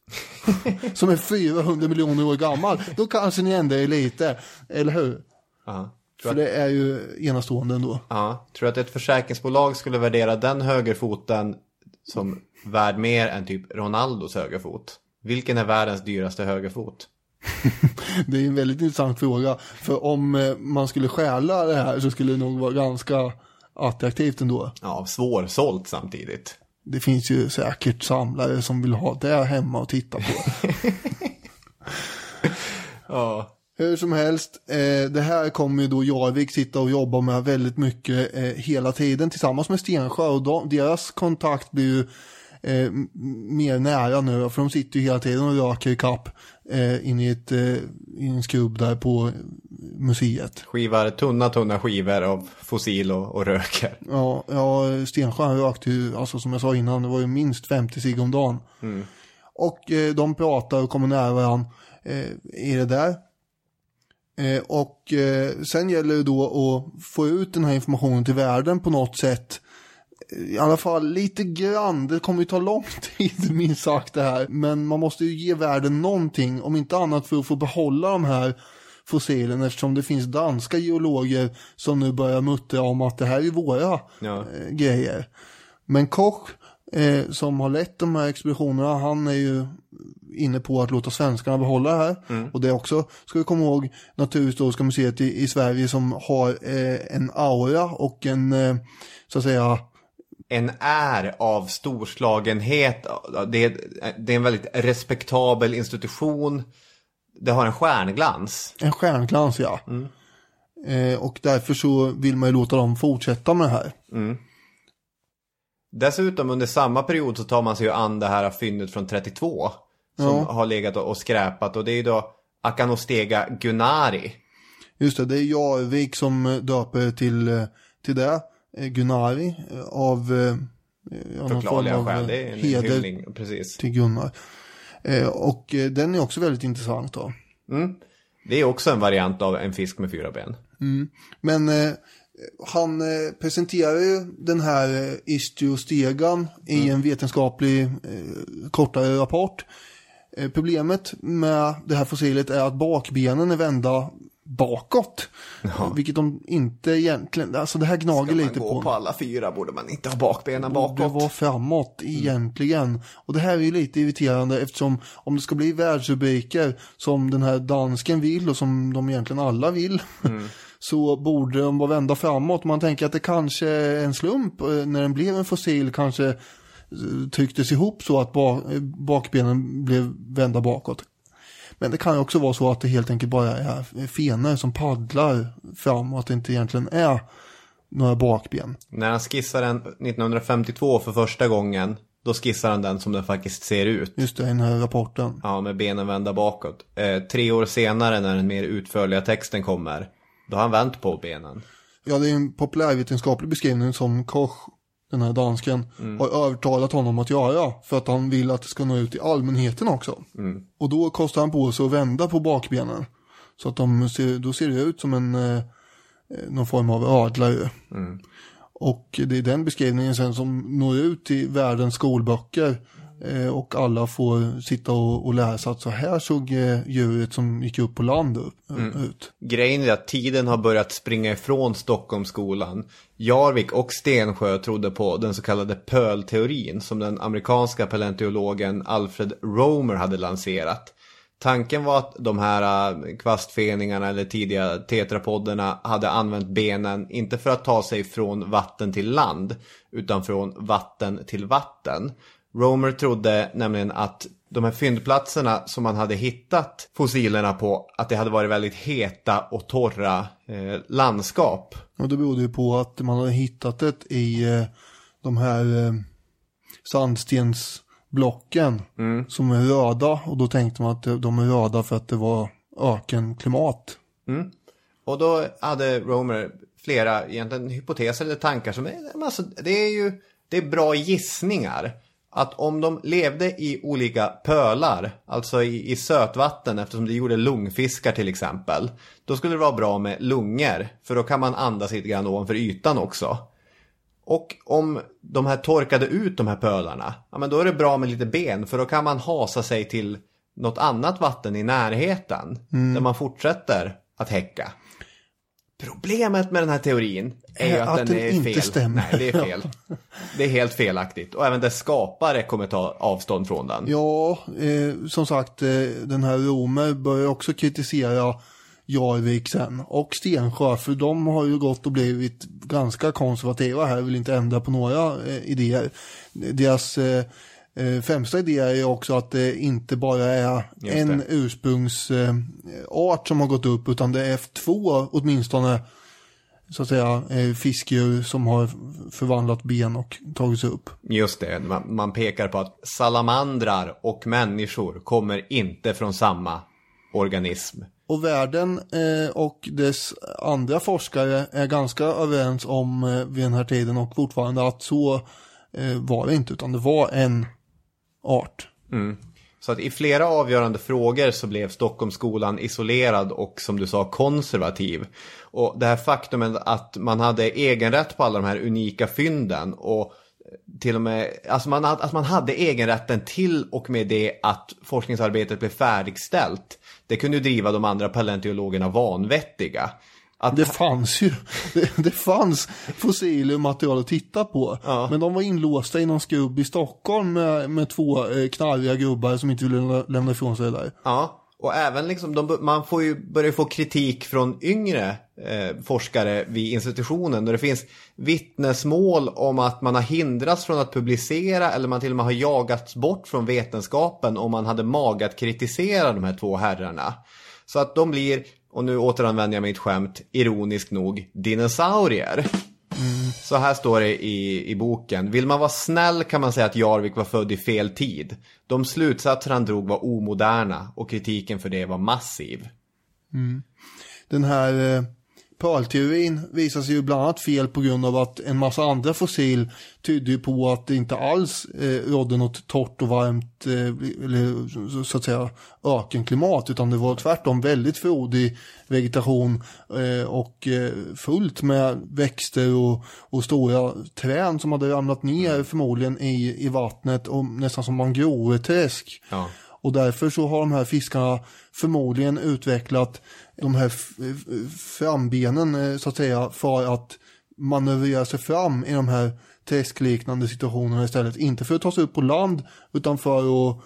som är 400 miljoner år gammal. Då kanske ni ändrar er lite. Eller hur? Ja. För det är ju enastående ändå. Ja, tror du att ett försäkringsbolag skulle värdera den högerfoten som värd mer än typ Ronaldos högerfot. Vilken är världens dyraste högerfot? Det är en väldigt intressant fråga. För om eh, man skulle stjäla det här så skulle det nog vara ganska attraktivt ändå. Ja, svårsålt samtidigt. Det finns ju säkert samlare som vill ha det hemma och titta på. Ja. Hur som helst, eh, det här kommer ju då Jarvik sitta och jobba med väldigt mycket eh, hela tiden tillsammans med Stensjö och de, deras kontakt blir ju eh, mer nära nu för de sitter ju hela tiden och röker i kapp eh, in i, ett, eh, i en skrubb där på museet. Skivar tunna, tunna skivor av fossil och, och röker. Ja, ja Stensjö rökte ju, alltså som jag sa innan, det var ju minst 50 cigg om dagen. Mm. Och eh, de pratar och kommer nära varandra eh, i det där. Eh, och eh, sen gäller det då att få ut den här informationen till världen på något sätt. I alla fall lite grann, det kommer ju ta lång tid minst sagt det här. Men man måste ju ge världen någonting, om inte annat för att få behålla de här fossilen eftersom det finns danska geologer som nu börjar muttra om att det här är våra Ja. eh, grejer. Men Koch, eh, som har lett de här expeditionerna, han är ju inne på att låta svenskarna behålla det här. Mm. Och det är också, ska vi komma ihåg, Naturhistoriska museet i, i Sverige som har eh, en aura och en, eh, så att säga, En är av storslagenhet. Det är, det är en väldigt respektabel institution. Det har en stjärnglans. en stjärnglans ja. Mm. Eh, och därför så vill man ju låta dem fortsätta med det här. Mm. Dessutom under samma period så tar man sig ju an det här fyndet från 32. Som Ja. har legat och skräpat och det är ju då Akanostega Gunari. Just det, det är Jarvik som eh, döper till, eh, till det, eh, Gunnari, eh, av ja, Förklarliga skäl, det är en heder hyllning. Precis. till Gunnar. Eh, och den är också väldigt intressant då. Mm. Det är också en variant av en fisk med fyra ben. Mm. Men eh, han eh, presenterar ju den här eh, istiostegan i en vetenskaplig eh, kortare rapport. Eh, problemet med det här fossilet är att bakbenen är vända bakåt. Eh, Vilket de inte egentligen, alltså det här gnager lite på. på alla fyra borde man inte ha bakbenen bakåt. vara framåt egentligen. Och det här är ju lite irriterande eftersom om det ska bli världsrubriker som den här dansken vill och som de egentligen alla vill. Så borde de vara vända framåt. Man tänker att det kanske är en slump eh, när den blev en fossil kanske eh, trycktes ihop så att eh, bakbenen blev vända bakåt. Men det kan ju också vara så att det helt enkelt bara är fenor som paddlar fram och att det inte egentligen är några bakben. När han skissar den 1952 för första gången. Då skissar han den som den faktiskt ser ut. Just det, i den här rapporten. Ja, med benen vända bakåt. Eh, tre år senare när den mer utförliga texten kommer. Då har han vänt på benen. Ja, det är en populärvetenskaplig beskrivning som Koch, den här dansken, har övertalat honom att göra. För att han vill att det ska nå ut till allmänheten också. Mm. Och då kostar han på sig att vända på bakbenen. Så att de ser, då ser det ut som en, eh, någon form av ödla. Mm. Och det är den beskrivningen sen som når ut till världens skolböcker. Eh, och alla får sitta och, och läsa att så här såg eh, djuret som gick upp på land upp, Mm. ut. Grejen är att tiden har börjat springa ifrån Stockholmsskolan. Jarvik och Stensjö trodde på den så kallade pöl-teorin som den amerikanska paleontologen Alfred Romer hade lanserat. Tanken var att de här äh, kvastfeningarna eller tidiga tetrapodderna hade använt benen inte för att ta sig från vatten till land utan från vatten till vatten. Romer trodde nämligen att de här fyndplatserna som man hade hittat fossilerna på, att det hade varit väldigt heta och torra eh, landskap. Och det berodde ju på att man hade hittat det i eh, de här eh, sandstensblocken som är röda. Och då tänkte man att de- är röda för att det var ökenklimat. Mm. Och då hade Romer flera egentligen hypoteser eller tankar som alltså, det är ju det är bra gissningar. Att om de levde i olika pölar, alltså i, i sötvatten eftersom det gjorde lungfiskar till exempel. Då skulle det vara bra med lungor, för då kan man andas lite grann ovanför ytan också. Och om de här torkade ut de här pölarna, ja men då är det bra med lite ben för då kan man hasa sig till något annat vatten i närheten. Där man fortsätter att häcka. Problemet med den här teorin är ju att, att den, är inte fel. stämmer. Nej, det är fel. Det är helt felaktigt. Och även dess skapare kommer ta avstånd från den. Ja, eh, som sagt, eh, den här Romer börjar också kritisera Jarvik sen och Stensjö, för de har ju gått och blivit ganska konservativa här, vill inte ändra på några eh, idéer. Deras eh, främsta idé är ju också att det inte bara är en ursprungsart art som har gått upp, utan det är två åtminstone så att säga eh, fiskdjur som har förvandlat ben och tagits upp. Just det, man, man pekar på att salamandrar och människor kommer inte från samma organism. Och världen eh, och dess andra forskare är ganska överens om eh, vid den här tiden och fortfarande att så eh, var det inte utan det var en art. Mm. Så att i flera avgörande frågor så blev Stockholmsskolan isolerad och som du sa konservativ. Och det här faktumet att man hade egenrätt på alla de här unika fynden och eh, till och med, alltså man, att man hade egenrätten till och med det att forskningsarbetet blev färdigställt. Det kunde ju driva de andra paleontologerna vanvettiga. Att, Det fanns ju, det, det fanns fossiler och material att titta på. Men de var inlåsta i någon skrubb i Stockholm med, med två eh, knarriga gubbar som inte ville lämna, ifrån sig det där. Ja, och även liksom, de, man får ju börja få kritik från yngre eh, forskare vid institutionen. Där det finns vittnesmål om att man har hindrats från att publicera eller man till och med har jagats bort från vetenskapen om man hade mag att kritisera de här två herrarna. Så att de blir, och nu återanvänder jag mitt skämt, ironiskt nog, dinosaurier. Så här står det i, i boken. Vill man vara snäll kan man säga att Jarvik var född i fel tid. De slutsatser han drog var omoderna och kritiken för det var massiv. Mm. Den här eh, visar sig ju bland annat fel på grund av att en massa andra fossil tydde ju på att det inte alls eh, rådde något torrt och varmt eh, eller så- så att säga ökenklimat utan det var tvärtom väldigt frodig vegetation eh, och eh, fullt med växter och, och stora träd som hade ramlat ner förmodligen i, i vattnet och nästan som mangroveträsk. Ja. Och därför så har de här fiskarna förmodligen utvecklat de här frambenen eh, så att säga för att manövrera sig fram i de här träskliknande situationerna istället. Inte för att ta sig upp på land utan för att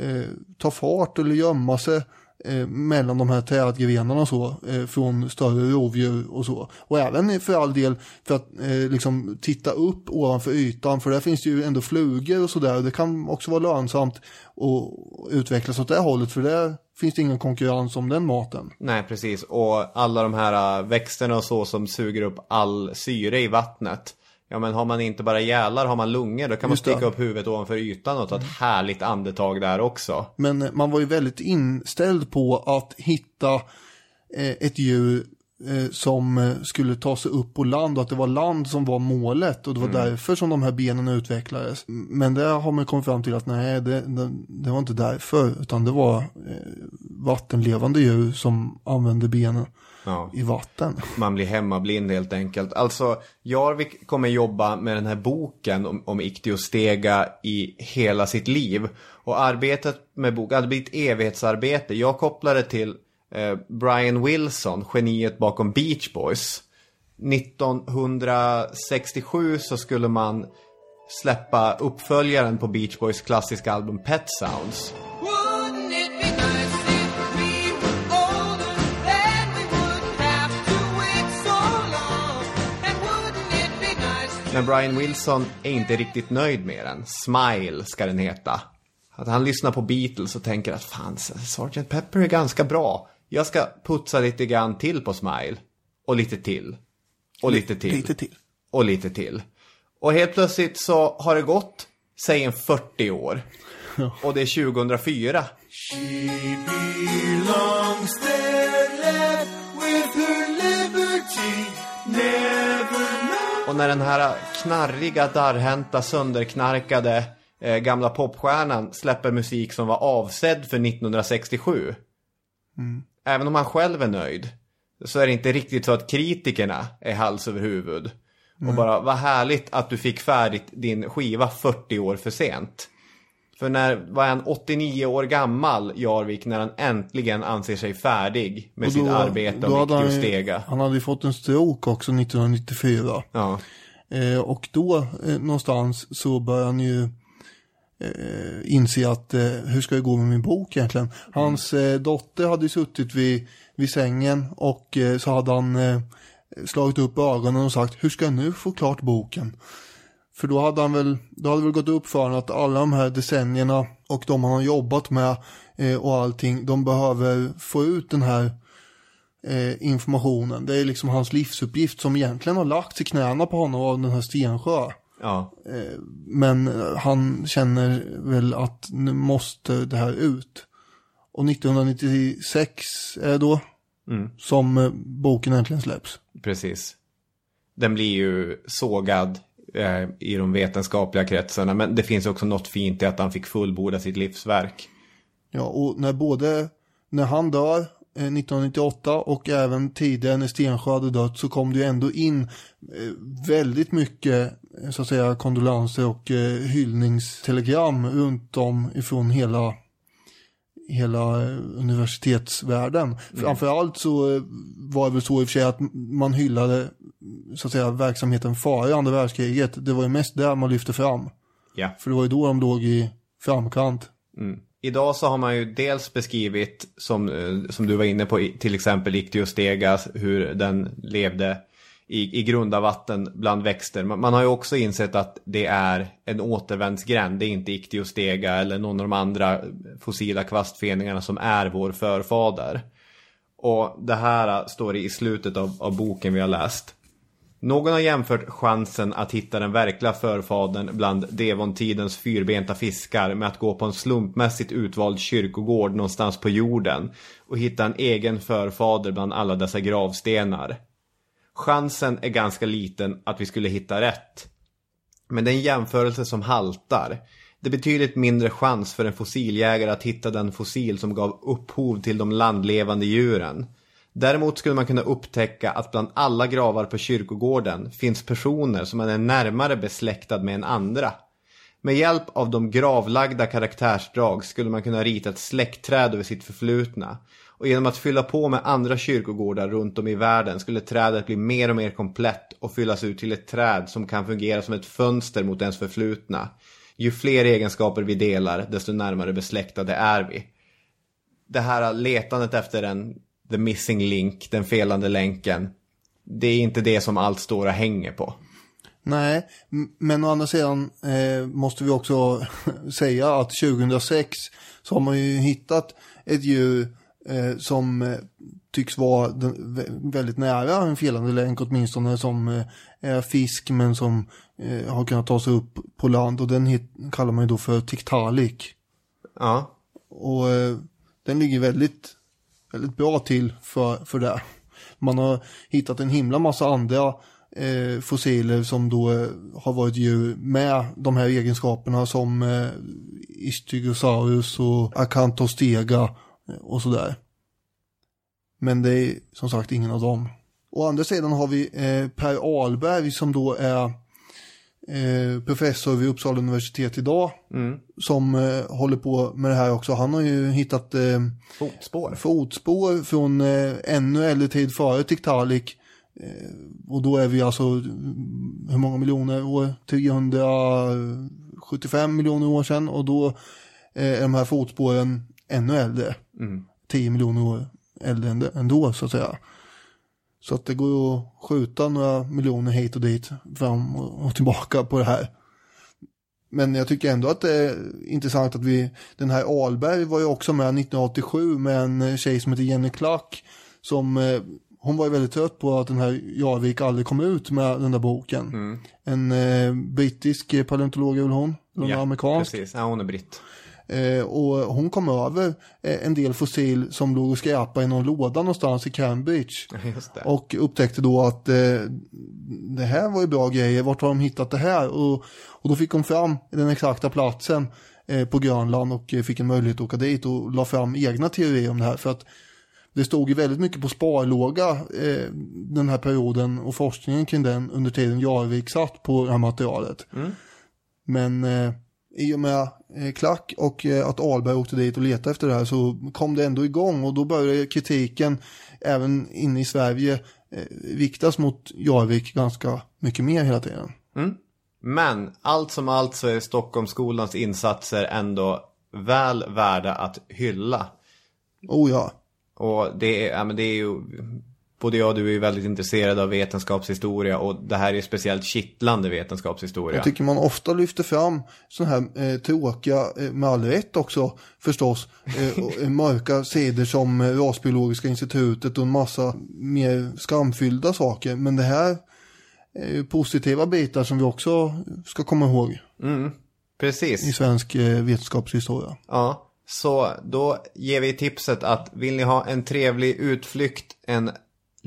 eh, ta fart eller gömma sig eh, mellan de här trädgrenarna och så eh, från större rovdjur och så. Och även för all del för att eh, liksom titta upp ovanför ytan för där finns det ju ändå flugor och sådär. Det kan också vara lönsamt att utvecklas åt det hållet för det finns det ingen konkurrens om den maten. Nej, precis. Och alla de här äh, växterna och så som suger upp all syre i vattnet. Ja, men har man inte bara gälar, har man lungor, då kan man Just det. sticka upp huvudet ovanför ytan och ta ett härligt andetag där också. Men eh, man var ju väldigt inställd på att hitta eh, ett djur som eh, skulle ta sig upp på land och att det var land som var målet och det var Mm. därför som de här benen utvecklades. Men det har man kommit fram till att nej, det, det, det var inte därför utan det var eh, vattenlevande djur som använde benen Ja. i vatten. Man blir hemmablind helt enkelt. Alltså, Jarvik kommer jobba med den här boken om, om Ichthyostega i hela sitt liv. Och arbetet med boken hade blivit ett evighetsarbete. Jag kopplar det till eh, Brian Wilson, geniet bakom Beach Boys. 1967 så skulle man släppa uppföljaren på Beach Boys klassiska album Pet Sounds. Men Brian Wilson är inte riktigt nöjd med den. Smile ska den heta. Att han lyssnar på Beatles och tänker att fan, Sgt. Pepper är ganska bra. Jag ska putsa lite grann till på Smile. Och lite till. Och lite till. Lite till. Och lite till. Och helt plötsligt så har det gått, säg en 40 år. Och det är 2004. belongs there left with her liberty never Och när den här knarriga, darrhänta, sönderknarkade eh, gamla popstjärnan släpper musik som var avsedd för 1967. Mm. Även om han själv är nöjd. Så är det inte riktigt så att kritikerna är hals över huvud. Och Mm. bara, vad härligt att du fick färdigt din skiva 40 år för sent. För när var han 89 år gammal, Jarvik, när han äntligen anser sig färdig med Och sitt då- arbete då om hade han Ichthyostega. Han hade ju fått en stroke också 1994. Ja. Eh, och då eh, någonstans så började han ju eh, inse att eh, hur ska det gå med min bok egentligen. Hans eh, dotter hade suttit vid, vid sängen och eh, så hade han eh, slagit upp ögonen och sagt hur ska jag nu få klart boken? För då hade han väl, då hade väl gått upp för honom att alla de här decennierna och de han har jobbat med eh, och allting, de behöver få ut den här eh, informationen. Det är liksom hans livsuppgift som egentligen har lagts i knäna på honom av den här Stensjö. Ja. Eh, men eh, han känner väl att nu måste det här ut. Och 1996 är det då Mm. som eh, boken äntligen släpps. Precis. Den blir ju sågad eh, i de vetenskapliga kretsarna. Men det finns också något fint i att han fick fullborda sitt livsverk. Ja, och när både, när han dör eh, 1998 och även tidigare när Stensjö hade dött så kom det ju ändå in väldigt mycket så att säga kondolenser och eh, hyllningstelegram runt om ifrån hela hela eh, universitetsvärlden. Framförallt så eh, var det väl så i och för sig att man hyllade så att säga verksamheten före andra världskriget. Det var ju mest där man lyfte fram. Ja. För det var ju då de låg i framkant. Mm. Idag så har man ju dels beskrivit, som, eh, som du var inne på, till exempel Ichthyostega, hur den levde i, i grunda vatten bland växter. Man, man har ju också insett att det är en återvändsgränd. Det är inte Ichthyostega eller någon av de andra fossila kvastfeningarna som är vår förfader. Och det här står i slutet av, av boken vi har läst. Någon har jämfört chansen att hitta den verkliga förfadern bland Devontidens fyrbenta fiskar med att gå på en slumpmässigt utvald kyrkogård någonstans på jorden och hitta en egen förfader bland alla dessa gravstenar. Chansen är ganska liten att vi skulle hitta rätt. Men det är en jämförelse som haltar. Det är betydligt mindre chans för en fossiljägare att hitta den fossil som gav upphov till de landlevande djuren. Däremot skulle man kunna upptäcka att bland alla gravar på kyrkogården finns personer som man är närmare besläktad med än andra. Med hjälp av de gravlagda karaktärsdrag skulle man kunna rita ett släktträd över sitt förflutna. Och genom att fylla på med andra kyrkogårdar runt om i världen skulle trädet bli mer och mer komplett och fyllas ut till ett träd som kan fungera som ett fönster mot ens förflutna. Ju fler egenskaper vi delar, desto närmare besläktade är vi. Det här letandet efter den the missing link, den felande länken. Det är inte det som allt står och hänger på. Nej, men å andra sidan eh, måste vi också säga att 2006 så har man ju hittat ett djur som eh, tycks vara väldigt nära en felande länk åtminstone som eh, är fisk men som eh, har kunnat ta sig upp på land och den kallar man ju då för Tiktaalik. Ja. Och eh, den ligger väldigt, väldigt bra till för, för det. Man har hittat en himla massa andra eh, fossiler som då eh, har varit djur med de här egenskaperna som eh, Ichthyosaurus och Acanthostega eh, och sådär. Men det är som sagt ingen av dem. Å andra sidan har vi eh, Per Ahlberg som då är eh, professor vid Uppsala universitet idag. Mm. Som eh, håller på med det här också. Han har ju hittat eh, Fotspår. fotspår från ännu äldre tid före Tiktaalik. Och då är vi alltså, mm, hur många miljoner år? 375 miljoner år sedan. Och då är de här fotspåren ännu äldre. Mm. 10 miljoner år äldre än- ändå så att säga. Så att det går att skjuta några miljoner hit och dit fram och, tillbaka på det här. Men jag tycker ändå att det är intressant att vi, den här Alberg var ju också med 1987 med en tjej som heter Jenny Klack. Som, eh, hon var ju väldigt trött på att den här Jarvik aldrig kom ut med den där boken. Mm. En eh, brittisk eh, paleontolog är väl hon? Eller är amerikansk. precis. Ja, hon är britt. Eh, och hon kom över eh, en del fossil som låg och skräpade i någon låda någonstans i Cambridge. Och upptäckte då att eh, det här var ju bra grejer, vart har de hittat det här? Och, och då fick hon fram den exakta platsen eh, på Grönland och eh, fick en möjlighet att åka dit och la fram egna teorier om det här. För att det stod ju väldigt mycket på sparlåga eh, den här perioden och forskningen kring den under tiden Jarvik satt på det här materialet. Mm. Men eh, i och med klack och eh, att Alberg åkte dit och letade efter det här så kom det ändå igång och då började kritiken även inne i Sverige eh, viktas mot Jarvik ganska mycket mer hela tiden. Mm. Men allt som allt så är Stockholmsskolans insatser ändå väl värda att hylla. Oh ja. Och det är, ja, men det är ju, både jag och du är väldigt intresserade av vetenskapshistoria och det här är speciellt kittlande vetenskapshistoria. Jag tycker man ofta lyfter fram sådana här eh, tråkiga, eh, med all rätt också förstås, eh, eh, mörka sidor som eh, Rasbiologiska institutet och en massa mer skamfyllda saker. Men det här är ju positiva bitar som vi också ska komma ihåg Mm, precis. i svensk eh, vetenskapshistoria. Ja, så då ger vi tipset att vill ni ha en trevlig utflykt, en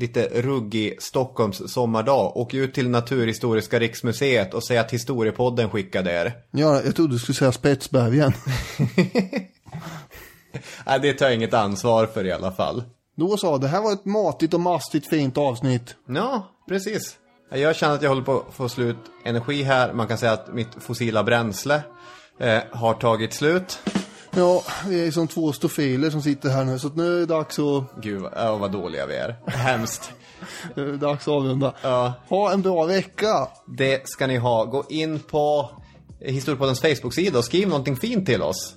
lite ruggig Stockholms sommardag, åk ut till Naturhistoriska riksmuseet och säg att Historiepodden skickade er. Ja, jag trodde du skulle säga Spetsbergen. Nej, det tar jag inget ansvar för i alla fall. Då så, det här var ett matigt och mastigt fint avsnitt. Ja, precis. Jag känner att jag håller på att få slut energi här. Man kan säga att mitt fossila bränsle eh, har tagit slut. Ja, vi är som två stofiler som sitter här nu, så att nu är det dags att... Gud, vad, ja, vad dåliga vi är. Hemskt. Nu är det dags att avrunda. Ja. Ha en bra vecka! Det ska ni ha. Gå in på Historiepoddens Facebook-sida och skriv någonting fint till oss.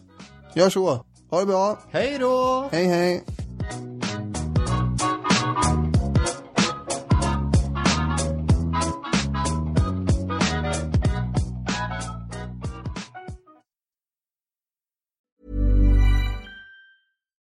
Gör så. Ha det bra. Hej då! Hej hej.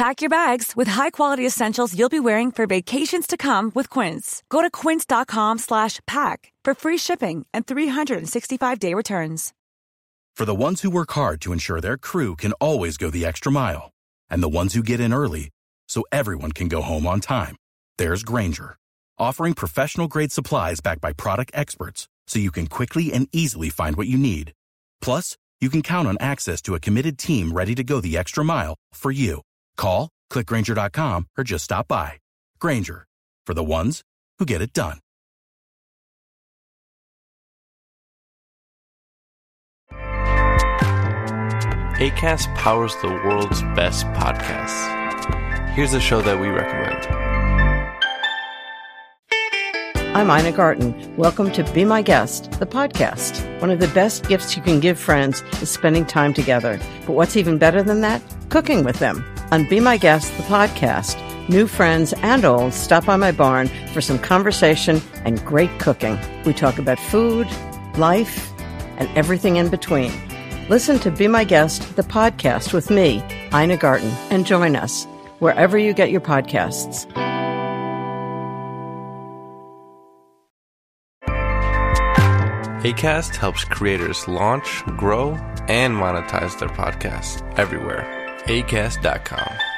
Pack your bags with high-quality essentials you'll be wearing for vacations to come with Quince. Go to quince.com slash pack for free shipping and 365-day returns. For the ones who work hard to ensure their crew can always go the extra mile, and the ones who get in early so everyone can go home on time, there's Granger, offering professional-grade supplies backed by product experts so you can quickly and easily find what you need. Plus, you can count on access to a committed team ready to go the extra mile for you. Call, clickgranger.com, or just stop by. Granger, for the ones who get it done. ACAST powers the world's best podcasts. Here's a show that we recommend. I'm Ina Garten. Welcome to Be My Guest, the podcast. One of the best gifts you can give friends is spending time together. But what's even better than that? Cooking with them. On Be My Guest, the podcast, new friends and old stop by my barn for some conversation and great cooking. We talk about food, life, and everything in between. Listen to Be My Guest, the podcast with me, Ina Garten, and join us wherever you get your podcasts. ACAST helps creators launch, grow, and monetize their podcasts everywhere. ACAST.com.